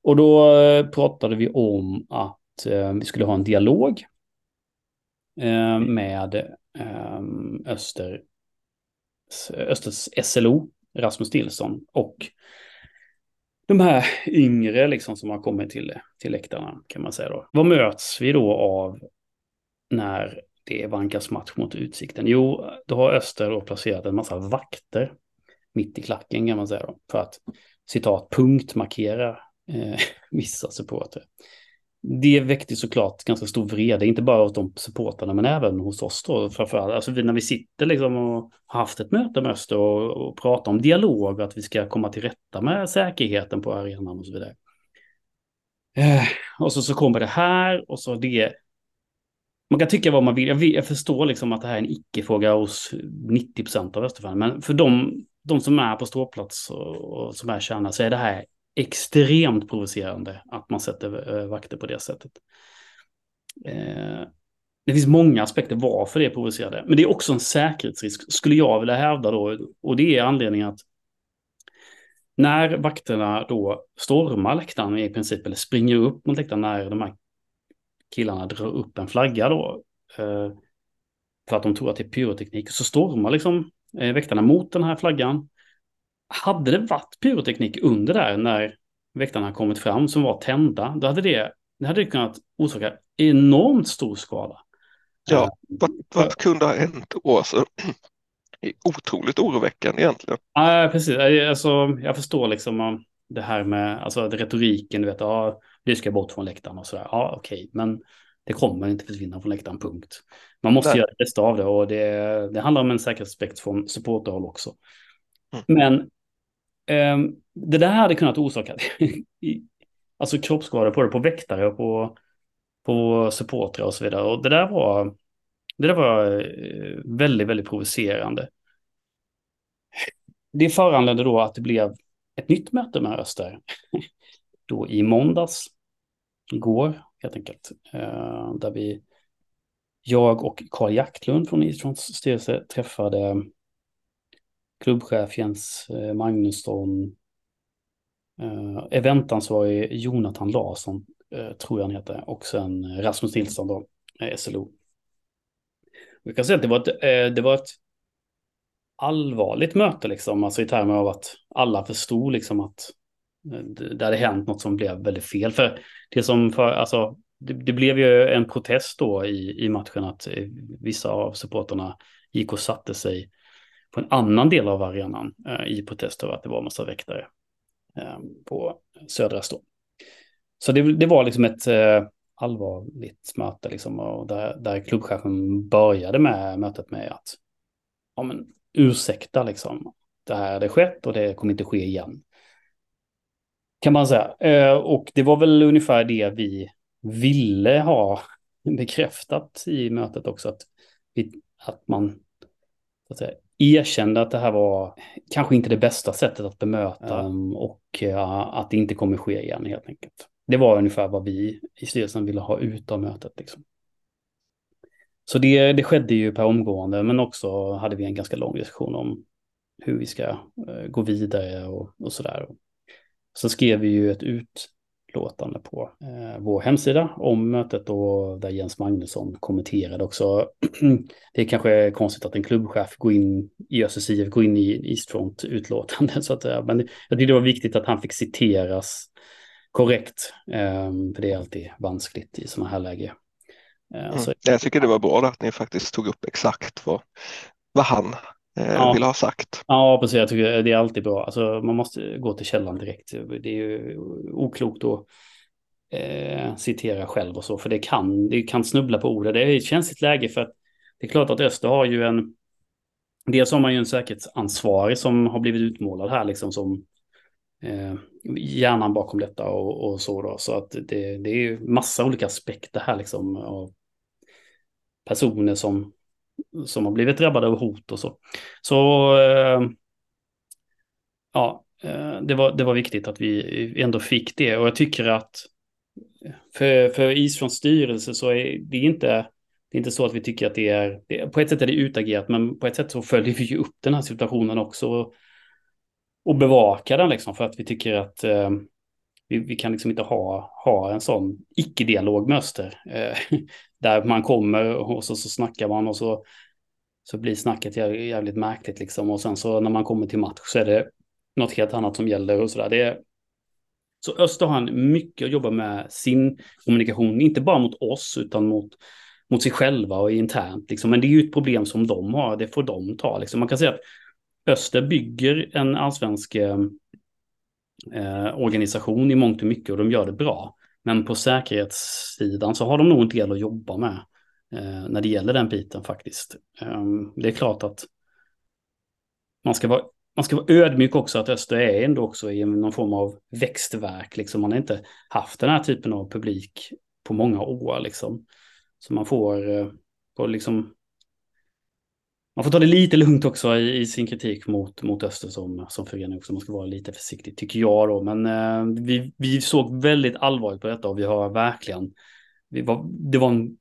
Och då eh, pratade vi om att eh, vi skulle ha en dialog eh, med eh, Öster, Östers SLO, Rasmus Nilsson och de här yngre liksom som har kommit till, till läktarna kan man säga då. Vad möts vi då av när det vankas match mot Utsikten? Jo, då har Öster då placerat en massa vakter mitt i klacken kan man säga då, för att citat punktmarkera eh, (laughs) vissa supportrar det väckte såklart ganska stor vrede, inte bara hos de supportarna men även hos oss då framförallt. Alltså när vi sitter liksom och har haft ett möte med Öster och, och pratar om dialog och att vi ska komma till rätta med säkerheten på arenan och så vidare. Eh, och så, så kommer det här och så det. Man kan tycka vad man vill. Jag, jag förstår liksom att det här är en icke-fråga hos 90 procent av Österfärden. Men för de, de som är på ståplats och, och som är kärna så är det här extremt provocerande att man sätter eh, vakter på det sättet. Eh, det finns många aspekter varför det är provocerande, men det är också en säkerhetsrisk, skulle jag vilja hävda då, och det är anledningen att när vakterna då stormar läktaren i princip, eller springer upp mot läktaren när de här killarna drar upp en flagga då, eh, för att de tror att det är pyroteknik, så stormar liksom eh, väktarna mot den här flaggan hade det varit pyroteknik under där när väktarna kommit fram som var tända, då hade det, det hade kunnat orsaka enormt stor skada. Ja, vad, vad kunde ha hänt då? Alltså, (clears throat) otroligt oroväckande egentligen. Ja, precis. Alltså, jag förstår liksom det här med alltså, retoriken, du vet, ja, det ska bort från läktaren och sådär. Ja, okej, okay. men det kommer inte försvinna från läktaren, punkt. Man måste Nej. göra det bästa av det och det, det handlar om en säkerhetsaspekt från supporterhåll också. Mm. Men Ehm, det där hade kunnat orsaka (laughs) alltså kroppsskador på det, på väktare och på, på supportrar och så vidare. Och det där var, det där var eh, väldigt, väldigt provocerande. Det föranledde då att det blev ett nytt möte med Öster. (laughs) då i måndags, igår helt enkelt, ehm, där vi, jag och Karl Jaktlund från Islands styrelse träffade klubbchef Jens eh, Magnusson, eh, eventansvarig Jonathan Larsson, eh, tror jag han heter, och sen eh, Rasmus Nilsson då, eh, SLO. Vi kan säga att det var ett, eh, det var ett allvarligt möte, liksom, alltså i termer av att alla förstod liksom att eh, det hade hänt något som blev väldigt fel. För det som för, alltså, det, det, blev ju en protest då i, i matchen att vissa av supporterna gick och satte sig på en annan del av arenan eh, i protest över att det var en massa väktare eh, på södra stå. Så det, det, var liksom ett eh, allvarligt möte liksom, och där, där klubbchefen började med mötet med att ja, men, ursäkta liksom, det här hade skett och det kommer inte ske igen. Kan man säga. Eh, och det var väl ungefär det vi ville ha bekräftat i mötet också. Att, vi, att man att säga, erkände att det här var kanske inte det bästa sättet att bemöta ja. och uh, att det inte kommer ske igen helt enkelt. Det var ungefär vad vi i styrelsen ville ha ut av mötet. Liksom. Så det, det skedde ju per omgående, men också hade vi en ganska lång diskussion om hur vi ska uh, gå vidare och, och sådär. Så skrev vi ju ett utlåtande på eh, vår hemsida om mötet och där Jens Magnusson kommenterade också. (clears throat) det är kanske konstigt att en klubbchef går in i Östers IF, går in i Eastfront utlåtande (laughs) så att säga. Men jag tyckte det var viktigt att han fick citeras korrekt. Eh, för det är alltid vanskligt i sådana här läge. Eh, mm. Jag tycker det var bra att ni faktiskt tog upp exakt vad, vad han eh, ja. vill ha sagt. Ja, precis. Jag tycker det är alltid bra. Alltså, man måste gå till källan direkt. Det är ju oklokt att eh, citera själv och så, för det kan, det kan snubbla på ord. Det är ett känsligt läge för att det är klart att Öster har ju en... Dels har man ju en säkerhetsansvarig som har blivit utmålad här liksom som eh, hjärnan bakom detta och, och så då. Så att det, det är ju massa olika aspekter här liksom av personer som som har blivit drabbade av hot och så. Så eh, ja, eh, det var, det var viktigt att vi ändå fick det och jag tycker att för, för Israels styrelse så är det inte, det är inte så att vi tycker att det är, det, på ett sätt är det utagerat men på ett sätt så följer vi ju upp den här situationen också och, och bevakar den liksom för att vi tycker att eh, vi, vi, kan liksom inte ha, ha en sån icke-dialog med Öster. Eh, där man kommer och så, så snackar man och så, så blir snacket jävligt märkligt liksom. Och sen så när man kommer till match så är det något helt annat som gäller och sådär. Det så Öster har han mycket att jobba med sin kommunikation, inte bara mot oss utan mot, mot sig själva och internt. Liksom. Men det är ju ett problem som de har, det får de ta. Liksom. Man kan säga att Öster bygger en allsvensk eh, eh organisation i mångt och mycket och de gör det bra. Men på säkerhetssidan så har de nog en del att jobba med eh, när det gäller den biten faktiskt. Eh, det är klart att man ska vara man ska vara ödmjuk också att Öster är ändå också i någon form av växtverk. Liksom. Man har inte haft den här typen av publik på många år. Liksom. Så man får, eh, får liksom man får ta det lite lugnt också i, i, sin kritik mot, mot Öster som, som förening också. Man ska vara lite försiktig tycker jag då. Men eh, vi, vi såg väldigt allvarligt på detta och vi har verkligen, vi var, det var en,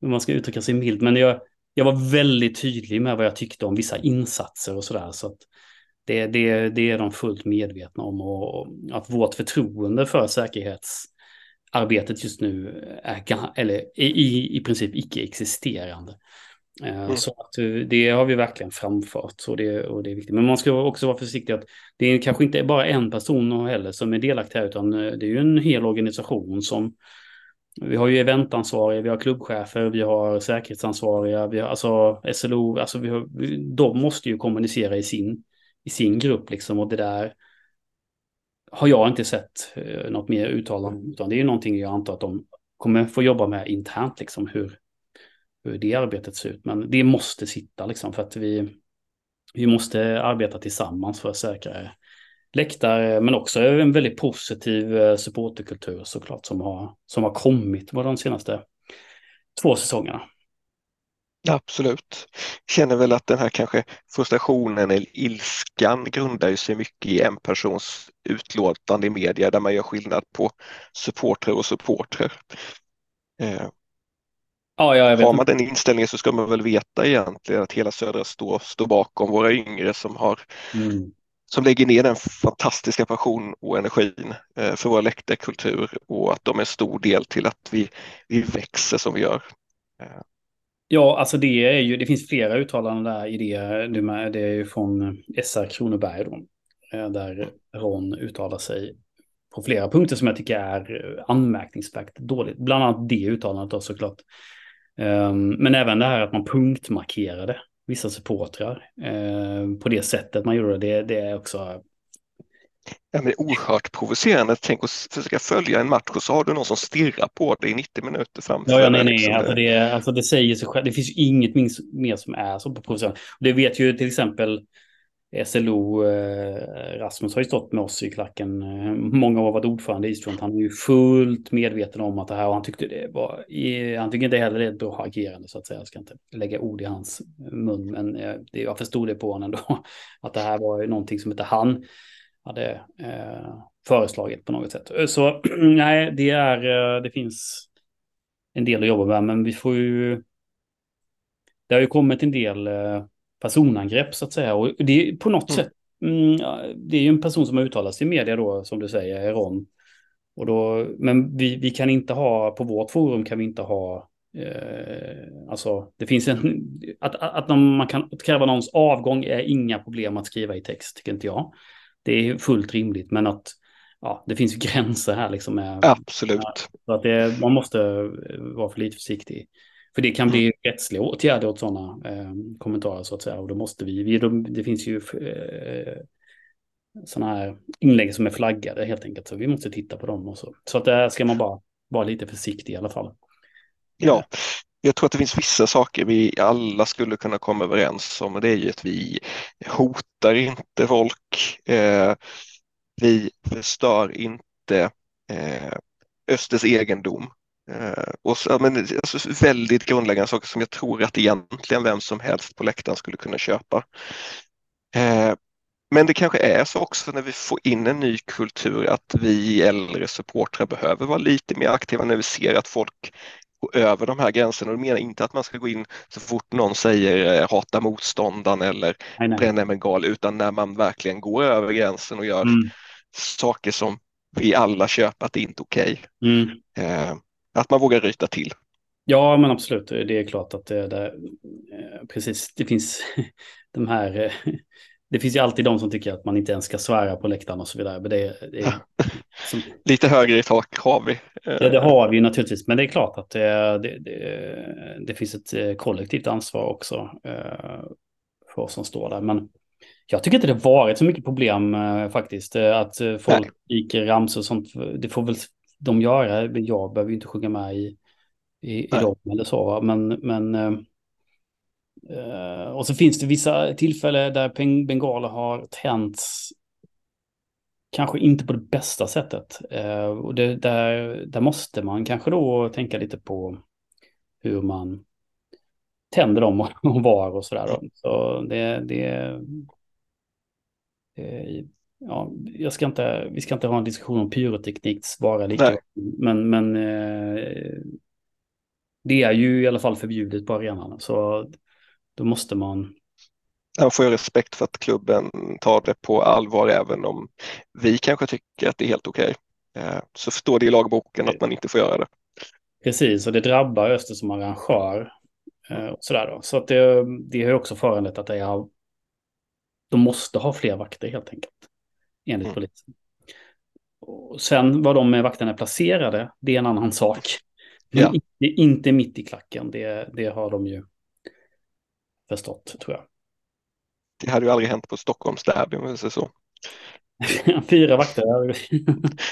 (laughs) man ska uttrycka sig milt, men jag, jag var väldigt tydlig med vad jag tyckte om vissa insatser och sådär. Så att det, det, det är de fullt medvetna om och, och att vårt förtroende för säkerhets arbetet just nu är eller, i, i princip icke-existerande. Eh, mm. Så att eh, det har vi verkligen framfört och det, och det är viktigt. Men man ska också vara försiktig att det är kanske inte bara en person heller som är delaktig här utan eh, det är ju en hel organisation som vi har ju eventansvariga, vi har klubbchefer, vi har säkerhetsansvariga, vi har alltså SLO, alltså vi har, de måste ju kommunicera i sin, i sin grupp liksom och det där har jag inte sett eh, något mer uttalande, utan det är ju någonting jag antar att de kommer få jobba med internt, liksom hur, hur det arbetet ser ut. Men det måste sitta liksom för att vi, vi måste arbeta tillsammans för att säkra läktare, men också en väldigt positiv eh, supporterkultur såklart som har, som har kommit på de senaste två säsongerna. Absolut. Känner väl att den här kanske frustrationen eller ilskan grundar sig mycket i en persons utlåtande i media där man gör skillnad på supportrar och supportrar. Eh, ja, vet. Har man den inställningen så ska man väl veta egentligen att hela södra står, står bakom våra yngre som har mm. som lägger ner den fantastiska passion och energin eh, för vår läktarkultur och att de är en stor del till att vi, vi växer som vi gör. Ja, alltså det är ju, det finns flera uttalanden där i det. Det är ju från SR Kronoberg då, eh, där Ron uttalar sig på flera punkter som jag tycker är anmärkningsvärt dåligt. Bland annat det uttalandet då såklart. Ehm, men även det här att man punktmarkerade vissa supportrar eh, på det sättet man gjorde det, det är också Ja, men oerhört provocerande. Tänk att försöka följa en match och så har du någon som stirrar på dig i 90 minuter framför Ja, ja nej, nej. Liksom alltså, det, alltså, det säger sig själv. Det finns ju inget mer som är så provocerande. Det vet ju till exempel SLO, eh, Rasmus har ju stått med oss i klacken. Eh, många år varit ordförande i Eastfront. Han är ju fullt medveten om att det här och han tyckte det var, han tycker inte heller det är ett bra agerande så att säga. Jag ska inte lägga ord i hans mun, men eh, jag förstod det på honom ändå. (laughs) Att det här var någonting som inte han hade eh, föreslagit på något sätt. Så (clears throat) nej, det är, det finns en del att jobba med, men vi får ju. Det har ju kommit en del personangrepp så att säga. Och det är på något mm. sätt, mm, det är ju en person som har uttalat sig i media då, som du säger, Ron. Och då, men vi, vi kan inte ha, på vårt forum kan vi inte ha, eh, alltså det finns en, att, att man kan kräva någons avgång är inga problem att skriva i text, tycker inte jag. Det är fullt rimligt, men att ja, det finns (laughs) gränser här liksom. Med, Absolut. Så att det, man måste vara för lite försiktig. För det kan bli mm. rättsliga åtgärder åt sådana eh, kommentarer så att säga. Och då måste vi, vi de, det finns ju eh, sådana här inlägg som är flaggade helt enkelt. Så vi måste titta på dem också. Så att där ska man bara vara lite försiktig i alla fall. Ja, jag tror att det finns vissa saker vi alla skulle kunna komma överens om och det är ju att vi hotar inte folk. Eh, vi förstör inte eh, Östers egendom. Eh, och så, men, alltså, väldigt grundläggande saker som jag tror att egentligen vem som helst på läktaren skulle kunna köpa. Eh, men det kanske är så också när vi får in en ny kultur att vi äldre supportrar behöver vara lite mer aktiva när vi ser att folk går över de här gränserna. Och det menar inte att man ska gå in så fort någon säger eh, hata motståndaren eller bränna en gal utan när man verkligen går över gränsen och gör mm. saker som vi alla köper att det inte är okej. Okay. Mm. Eh, att man vågar ryta till. Ja, men absolut. Det är klart att det, det eh, precis, det finns (laughs) de här, eh, det finns ju alltid de som tycker att man inte ens ska svära på läktaren och så vidare. Men det, det är, (laughs) som, Lite högre i tak har vi. Det, det, har vi naturligtvis, men det är klart att det, det, det finns ett eh, kollektivt ansvar också för oss som står där. Men jag tycker inte det varit så mycket problem faktiskt, att folk gick ramsor och sånt. Det får väl de göra. Jag behöver ju inte sjunga med i, i, i dem eller så. Men, men och så finns det vissa tillfällen där bengaler har tänts kanske inte på det bästa sättet. Uh, och det, där, där måste man kanske då tänka lite på hur man tänder dem och, och var och sådär. Så det, det, det ja, jag ska inte, vi ska inte ha en diskussion om pyrotekniks vara lika. Men, men eh, det är ju i alla fall förbjudet på arenan. Så då måste man. Man får ju respekt för att klubben tar det på allvar även om vi kanske tycker att det är helt okej. Okay. Eh, så står det i lagboken att man inte får göra det. Precis, och det drabbar Öster som arrangör. Eh, och sådär då. Så att det, det har också föranlett att är, de måste ha fler vakter helt enkelt enligt mm. polisen. Och sen var de med vakterna är placerade, det är en annan sak. Ja. inte, inte mitt i klacken, det, det har de ju förstått tror jag. Det hade ju aldrig hänt på Stockholms derby om vi säger så. (laughs) Fyra vakter.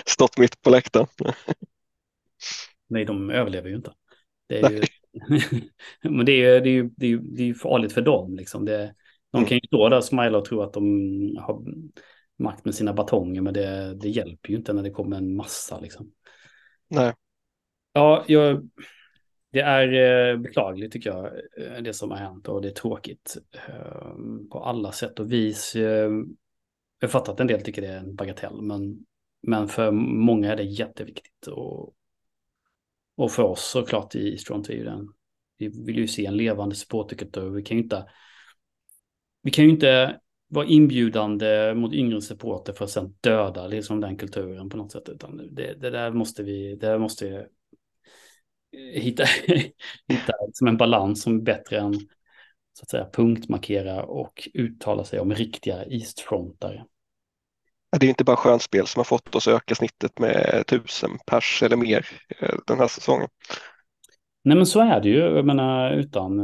(laughs) Stått mitt på läktaren. (laughs) Nej, de överlever ju inte. Det är ju, men det är, det, är ju, det, är det är farligt för dem. Liksom. Det, de mm. kan ju stå där och smila och tro att de har makt med sina batonger, men det, det hjälper ju inte när det kommer en massa liksom. Nej. Ja, jag, det är eh, beklagligt tycker jag, eh, det som har hänt och det är tråkigt ehm, på alla sätt och vis. Ehm, jag fattar att en del tycker det är en bagatell, men, men för många är det jätteviktigt. Och, och för oss såklart i Strong är ju den, vi vill ju se en levande supporterkultur. Vi kan ju inte, vi kan ju inte vara inbjudande mot yngre supporter för att sedan döda liksom den kulturen på något sätt. Utan det, det där måste vi, det där måste vi hitta, (laughs) hitta som en balans som är bättre än så att säga punktmarkera och uttala sig om riktiga eastfrontare. det är inte bara skönspel som har fått oss att öka snittet med tusen pers eller mer eh, den här säsongen. Nej men så är det ju, jag menar utan,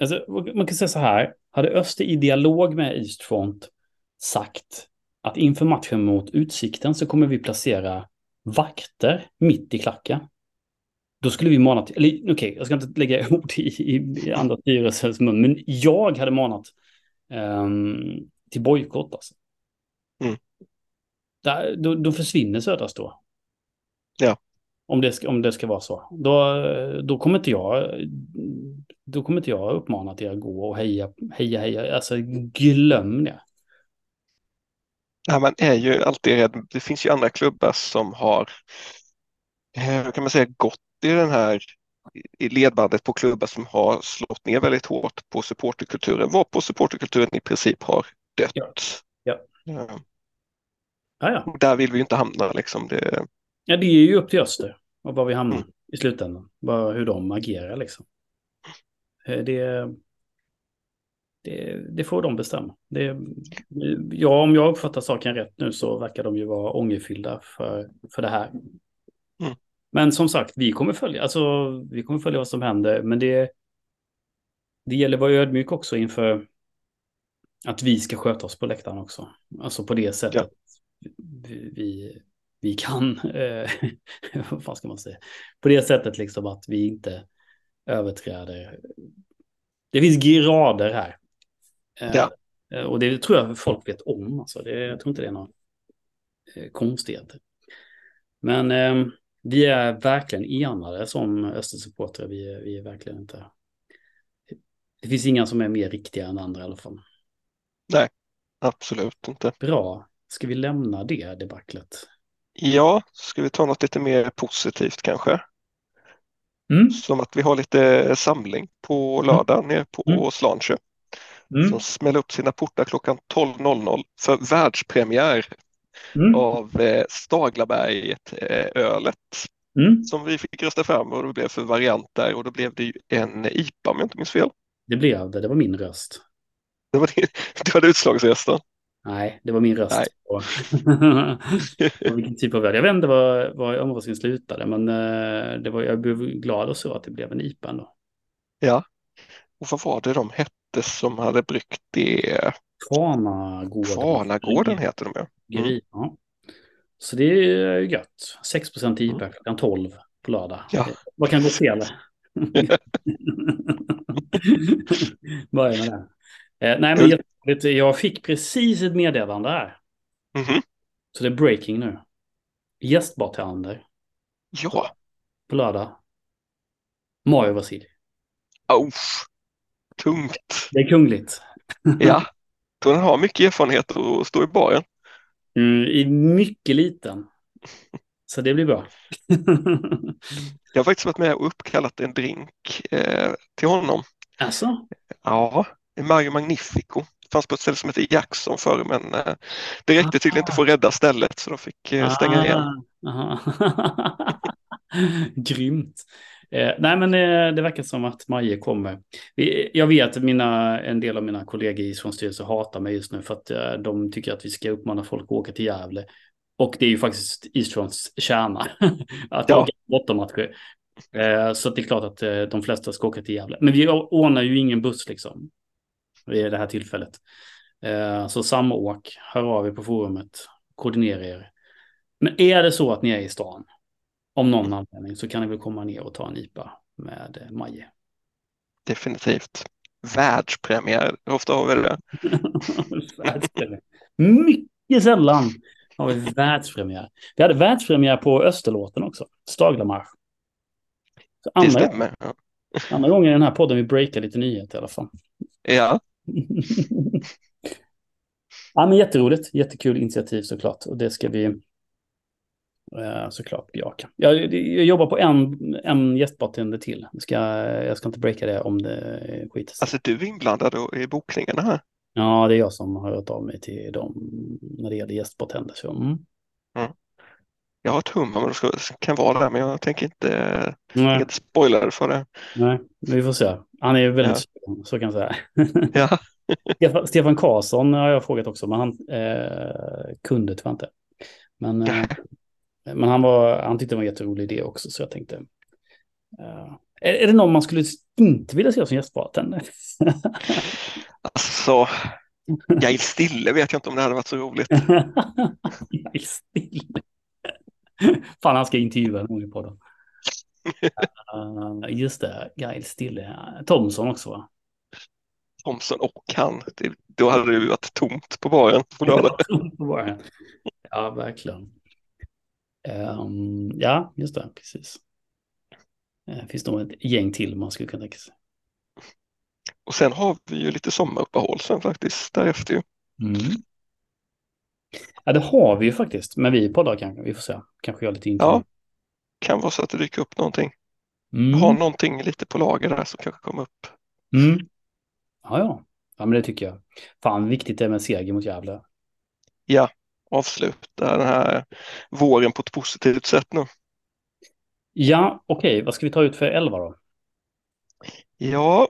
alltså, man kan säga så här, hade Öster i dialog med Eastfront sagt att inför matchen mot Utsikten så kommer vi placera vakter mitt i klacken. Då skulle vi mana till, eller okej, okay, jag ska inte lägga (laughs) ord i, i, i andra styrelsens mun, men jag hade manat um, till bojkott alltså. Mm. Där, då, då försvinner Södra Stå. Ja. Om det, ska, om det ska vara så. Då, då, kommer inte jag, då kommer inte jag uppmana till att gå och heja, heja, heja. Alltså glöm det. Ja, man är ju alltid rädd. Det finns ju andra klubbar som har, eh, kan man säga, gått i den här i ledbandet på klubbar som har slått ner väldigt hårt på supporterkulturen, var på supporterkulturen i princip har dött. Ja. Ja. Ja. Ja. Där vill vi inte hamna liksom. Det... Ja, det är ju upp till Öster och var vi hamnar mm. i slutändan. Bara hur de agerar liksom. Eh, det, det, det får de bestämma. Det, ja, om jag uppfattar saken rätt nu så verkar de ju vara ångerfyllda för, för det här. Men som sagt, vi kommer följa, alltså, vi kommer följa vad som händer, men det, det gäller att vara ödmjuk också inför att vi ska sköta oss på läktaren också. Alltså på det sättet ja. vi, vi kan, eh, (laughs) vad ska man säga, på det sättet liksom att vi inte överträder. Det finns grader här. Eh, ja. Och det tror jag folk vet om, alltså. det, jag tror inte det är några eh, konstigheter. Men eh, vi är verkligen enade som Östersupportrar. Vi, vi är verkligen inte... Det finns inga som är mer riktiga än andra i alla fall. Nej, absolut inte. Bra. Ska vi lämna det debaclet? Ja, ska vi ta något lite mer positivt kanske? Mm. Som att vi har lite samling på lördag mm. nere på mm. Slansjö. Mm. Som smäller upp sina portar klockan 12.00 för världspremiär mm. av eh, Staglaberget-ölet. Eh, mm. Som vi fick rösta fram och det blev för variant där och då blev det ju en IPA om jag inte minns fel. Det blev det, det var min röst. Det var din, (laughs) du hade utslagsrösten? Nej, det var min röst. (laughs) vilken typ av öl. Jag vet inte vad, vad omröstningen slutade, men uh, det var, jag blev glad och så att det blev en IPA ändå. Ja, och vad var det de hette som hade bryggt det? Kvarnagården. Kvarnagården heter de ja. Mm. ja. Så det är ju gött. 6 procent IPA mm. klockan 12 på lördag. Ja. Vad kan gå fel? Börja med det. Eh, nej, men jätteroligt. Jag fick precis ett meddelande här. Mm -hmm. Så det är breaking nu. Gästbartender. Ja. På lördag. Mario Vasilj. Oh, tungt. Det är kungligt. ja, (laughs) den har mycket erfarenhet att stå i baren. Mm, I mycket liten. Så det blir bra. (laughs) jag har faktiskt varit med och uppkallat en drink eh, till honom. Alltså? Ja, Mario Magnifico. Det fanns på ett ställe som heter Jackson förr men eh, det räckte tydligen inte för att rädda stället så de fick eh, stänga ah, igen. (laughs) Grymt. Eh, nej men eh, det verkar som att Maje kommer. Vi, jag vet att mina, en del av mina kollegor i styrelsen hatar mig just nu för att eh, de tycker att vi ska uppmana folk att åka till Gävle. Och det är ju faktiskt Eastrons kärna. (laughs) att ja. åka bortamatcher. Eh, så det är klart att eh, de flesta ska åka till Gävle. Men vi ordnar ju ingen buss liksom vid det här tillfället. Eh, så samåk, hör av er på forumet, koordinera er. Men är det så att ni är i stan, om någon anledning, så kan ni väl komma ner och ta en IPA med eh, Maje. Definitivt. Världspremiär, hur ofta har vi det? (laughs) Mycket sällan har vi världspremiär. Vi hade världspremiär på Österlåten också, Staglamarsch. Det stämmer. Ja. Andra gången i den här podden vi breakar lite nyheter i alla fall. Ja. (laughs) ja, men jätteroligt. Jättekul initiativ såklart. Och det ska vi såklart bejaka. Jag, jag jobbar på en, en gästbartender till. Jag ska, jag ska inte breaka det om det skiter. Alltså du är inblandad i bokningarna här? Ja, det är jag som har hört av mig till dem när det gäller gästbartender. Så, mm. Mm. Jag har ett hum om det kan vara det, men jag tänker inte, Nej. inte spoila för det. Nej, vi får se. Han är väldigt ja. så kan jag säga. (laughs) ja. (laughs) Stefan, Stefan Karlsson har jag frågat också, men han eh, kunde tyvärr inte. Men, eh, (laughs) men han, var, han tyckte det var en jätterolig idé också, så jag tänkte... Eh, är, är det någon man skulle inte vilja se som gästbartender? (laughs) alltså, Gail Stille vet jag inte om det hade varit så roligt. (laughs) Gail Stille. Fan, han ska intervjua någon i podden. Uh, just det, Gail Stille. Thomson också va? Thomson och han. Det, då hade det ju varit tomt på baren (laughs) på. Ja, verkligen. Um, ja, just det, precis. Det finns nog ett gäng till man skulle kunna tänka sig. Och sen har vi ju lite sommaruppehåll sen faktiskt därefter. Mm. Ja, det har vi ju faktiskt. Men vi poddar kanske. Vi får se. Kanske jag lite intervju. Ja, kan vara så att det dyker upp någonting. Mm. Har någonting lite på lager där som kanske kommer upp. Mm. Ja, ja. Ja, men det tycker jag. Fan, viktigt det med seger mot Gävle. Ja, avsluta den här våren på ett positivt sätt nu. Ja, okej. Okay. Vad ska vi ta ut för elva då? Ja,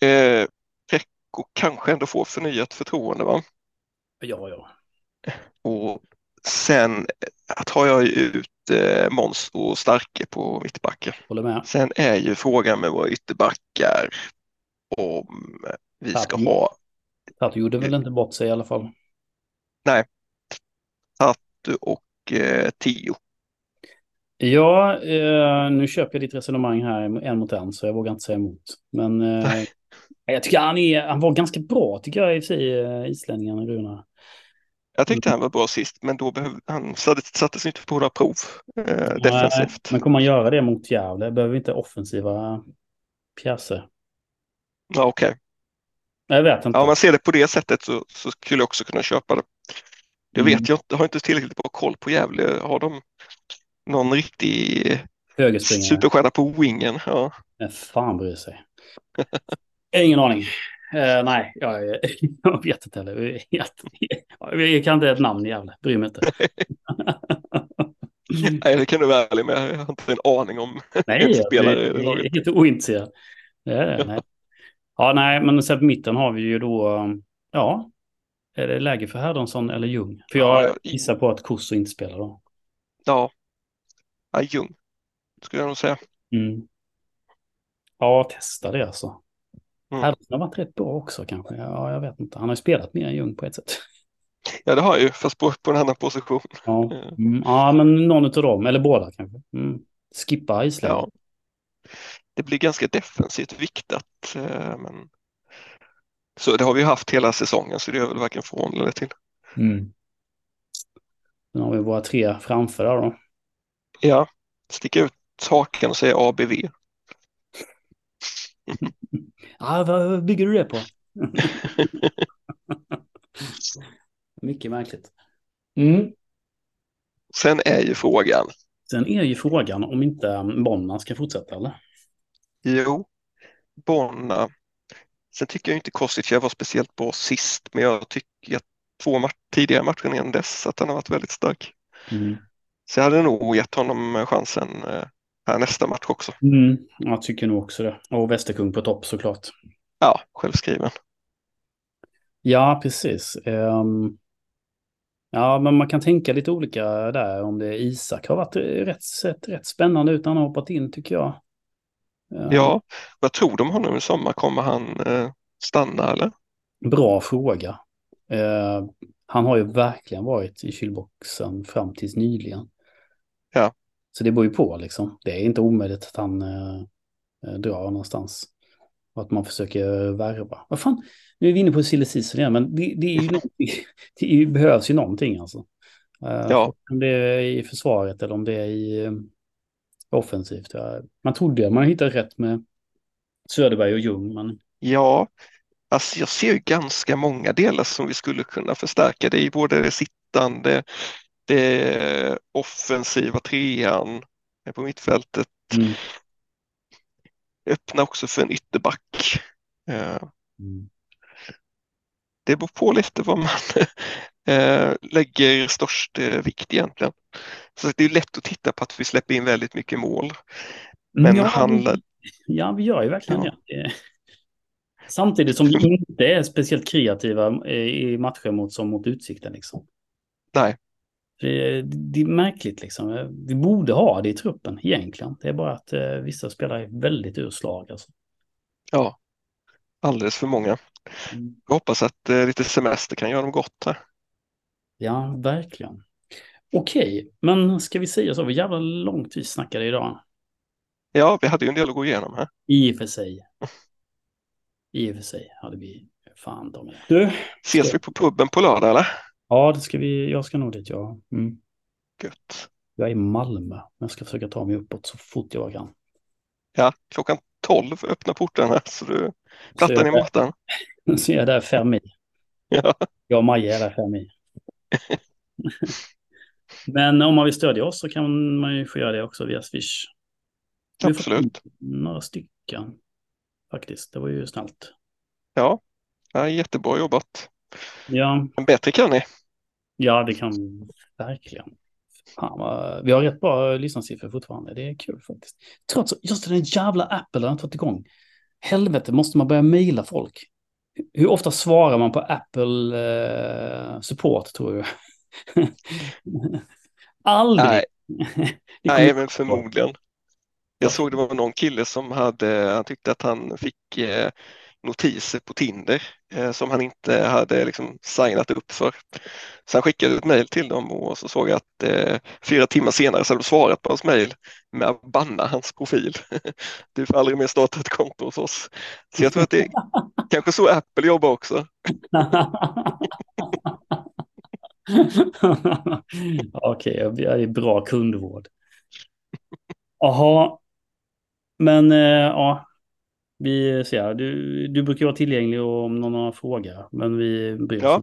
eh, Pekko kanske ändå får förnyat förtroende va? Ja, ja. Och sen tar jag ut eh, Måns och Starke på mittbacken. Håller med. Sen är ju frågan med våra ytterbackar om vi Tatu. ska ha... Tatu gjorde väl inte bort sig i alla fall? Nej. Tatu och eh, Tio. Ja, eh, nu köper jag ditt resonemang här en mot en så jag vågar inte säga emot. Men eh, jag tycker han, är, han var ganska bra tycker jag i sig, eh, islänningen Runar. Jag tyckte han var bra sist, men då behöv, han sattes inte på några prov eh, defensivt. Men kommer man göra det mot Gävle? Behöver inte offensiva pjäser? Ja, okej. Okay. Jag vet inte. Ja, om man ser det på det sättet så, så skulle jag också kunna köpa det. Jag mm. vet, jag har inte tillräckligt bra koll på Gävle. Har de någon riktig superstjärna på wingen? Ja. Men fan bryr sig. Ingen aning. Uh, nej, jag, (laughs) jag, vet inte heller. Jag, jag kan inte ett namn i Gävle, bryr mig inte. (laughs) nej, det kan du vara ärlig med. Jag har inte en aning om (laughs) nej, spelare i laget. Jag är helt ointresserad. Ja, nej. ja, nej, men sen på mitten har vi ju då, ja, är det läge för Herdonsson eller Ljung? För jag ja, gissar på att Kosso inte spelar då. Ja, ja Ljung skulle jag nog säga. Mm. Ja, testa det alltså. Mm. Hade har varit rätt bra också kanske. Ja, jag vet inte. Han har ju spelat mer än Ljung på ett sätt. Ja, det har han ju, fast på, på en annan position. Ja, mm, ja men någon av dem, eller båda kanske. Mm. Skippa Island. Ja. Det blir ganska defensivt viktat. Eh, men... Så det har vi haft hela säsongen, så det är väl varken från eller till. Mm. Sen har vi våra tre framför där då. Ja, sticka ut haken och säga ABV. (laughs) Ja, vad bygger du det på? (laughs) Mycket märkligt. Mm. Sen är ju frågan. Sen är ju frågan om inte Bonna ska fortsätta eller? Jo, Bonna. Sen tycker jag inte Kostic var speciellt bra sist, men jag tycker att två mat tidigare matcher innan dess att han har varit väldigt stark. Mm. Så jag hade nog gett honom chansen eh, här nästa match också. Mm, jag tycker nog också det. Och Västerkung på topp såklart. Ja, självskriven. Ja, precis. Um, ja, men man kan tänka lite olika där. Om det är Isak har varit rätt, sett rätt spännande ut när han har hoppat in tycker jag. Ja, vad tror du om honom i sommar? Kommer han uh, stanna eller? Bra fråga. Uh, han har ju verkligen varit i kylboxen fram tills nyligen. Ja. Så det beror ju på liksom. Det är inte omöjligt att han eh, eh, drar någonstans. Och att man försöker värva. Vad fan, nu är vi inne på silly igen, men det, det, är ju (laughs) det behövs ju någonting alltså. Uh, ja. Om det är i försvaret eller om det är i um, offensivt. Man trodde att man hittade rätt med Söderberg och Ljung, men... Ja, alltså jag ser ju ganska många delar som vi skulle kunna förstärka. Det är både det sittande, det offensiva trean på mittfältet. Mm. Öppna också för en ytterback. Mm. Det beror på lite vad man (laughs) eh, lägger störst eh, vikt egentligen. Så det är lätt att titta på att vi släpper in väldigt mycket mål. Men ja, handlar... ja vi gör ju verkligen ja. det. Samtidigt som vi (laughs) inte är speciellt kreativa i matcher mot, som mot Utsikten. Liksom. Nej. Det, det, är märkligt liksom. Vi borde ha det i truppen egentligen. Det är bara att eh, vissa spelare är väldigt urslag. Alltså. Ja, alldeles för många. Mm. Jag hoppas att eh, lite semester kan göra dem gott här. Ja, verkligen. Okej, men ska vi säga så? Vad jävla långt vi snackade idag. Ja, vi hade ju en del att gå igenom här. I och för sig. I och för sig hade vi fan de är. Du, Ses vi på puben på lördag eller? Ja, det ska vi. Jag ska nog dit, ja. Mm. Gött. Jag är i Malmö, men jag ska försöka ta mig uppåt så fort jag kan. Ja, klockan 12 öppnar portarna så du plattan i mattan. Så jag är där fem i. Ja. Jag och Maja är där fem i. (laughs) Men om man vill stödja oss så kan man ju få göra det också via Swish. Absolut. Några stycken faktiskt. Det var ju snällt. Ja, ja jättebra jobbat. Ja. Men bättre kan ni. Ja, det kan verkligen. Fan, vi har rätt bra lyssnarsiffror fortfarande. Det är kul faktiskt. Trots just den jävla Apple har inte fått igång. Helvete, måste man börja mejla folk? Hur ofta svarar man på Apple eh, support tror du? (laughs) Aldrig. Nej, (laughs) Nej men förmodligen. Jag såg det var någon kille som hade, han tyckte att han fick eh, notiser på Tinder eh, som han inte hade liksom signat upp för. Så han skickade ett mejl till dem och så såg jag att eh, fyra timmar senare så hade de svarat på hans mejl med att banna hans profil. (laughs) Du får aldrig mer starta ett konto hos oss. Så jag tror att det är kanske så Apple jobbar också. (laughs) Okej, okay, det är bra kundvård. Jaha, men eh, ja, vi ser. Du, du brukar vara tillgänglig om någon har fråga, men vi bryr oss ja.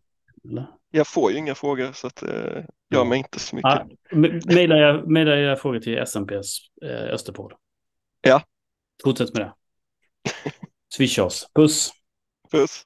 Eller? Jag får ju inga frågor så att eh, gör mig inte så mycket. Ja, Mejla era frågor till SMPs eh, Österpol. Ja. Fortsätt med det. Swisha oss. Puss. Puss.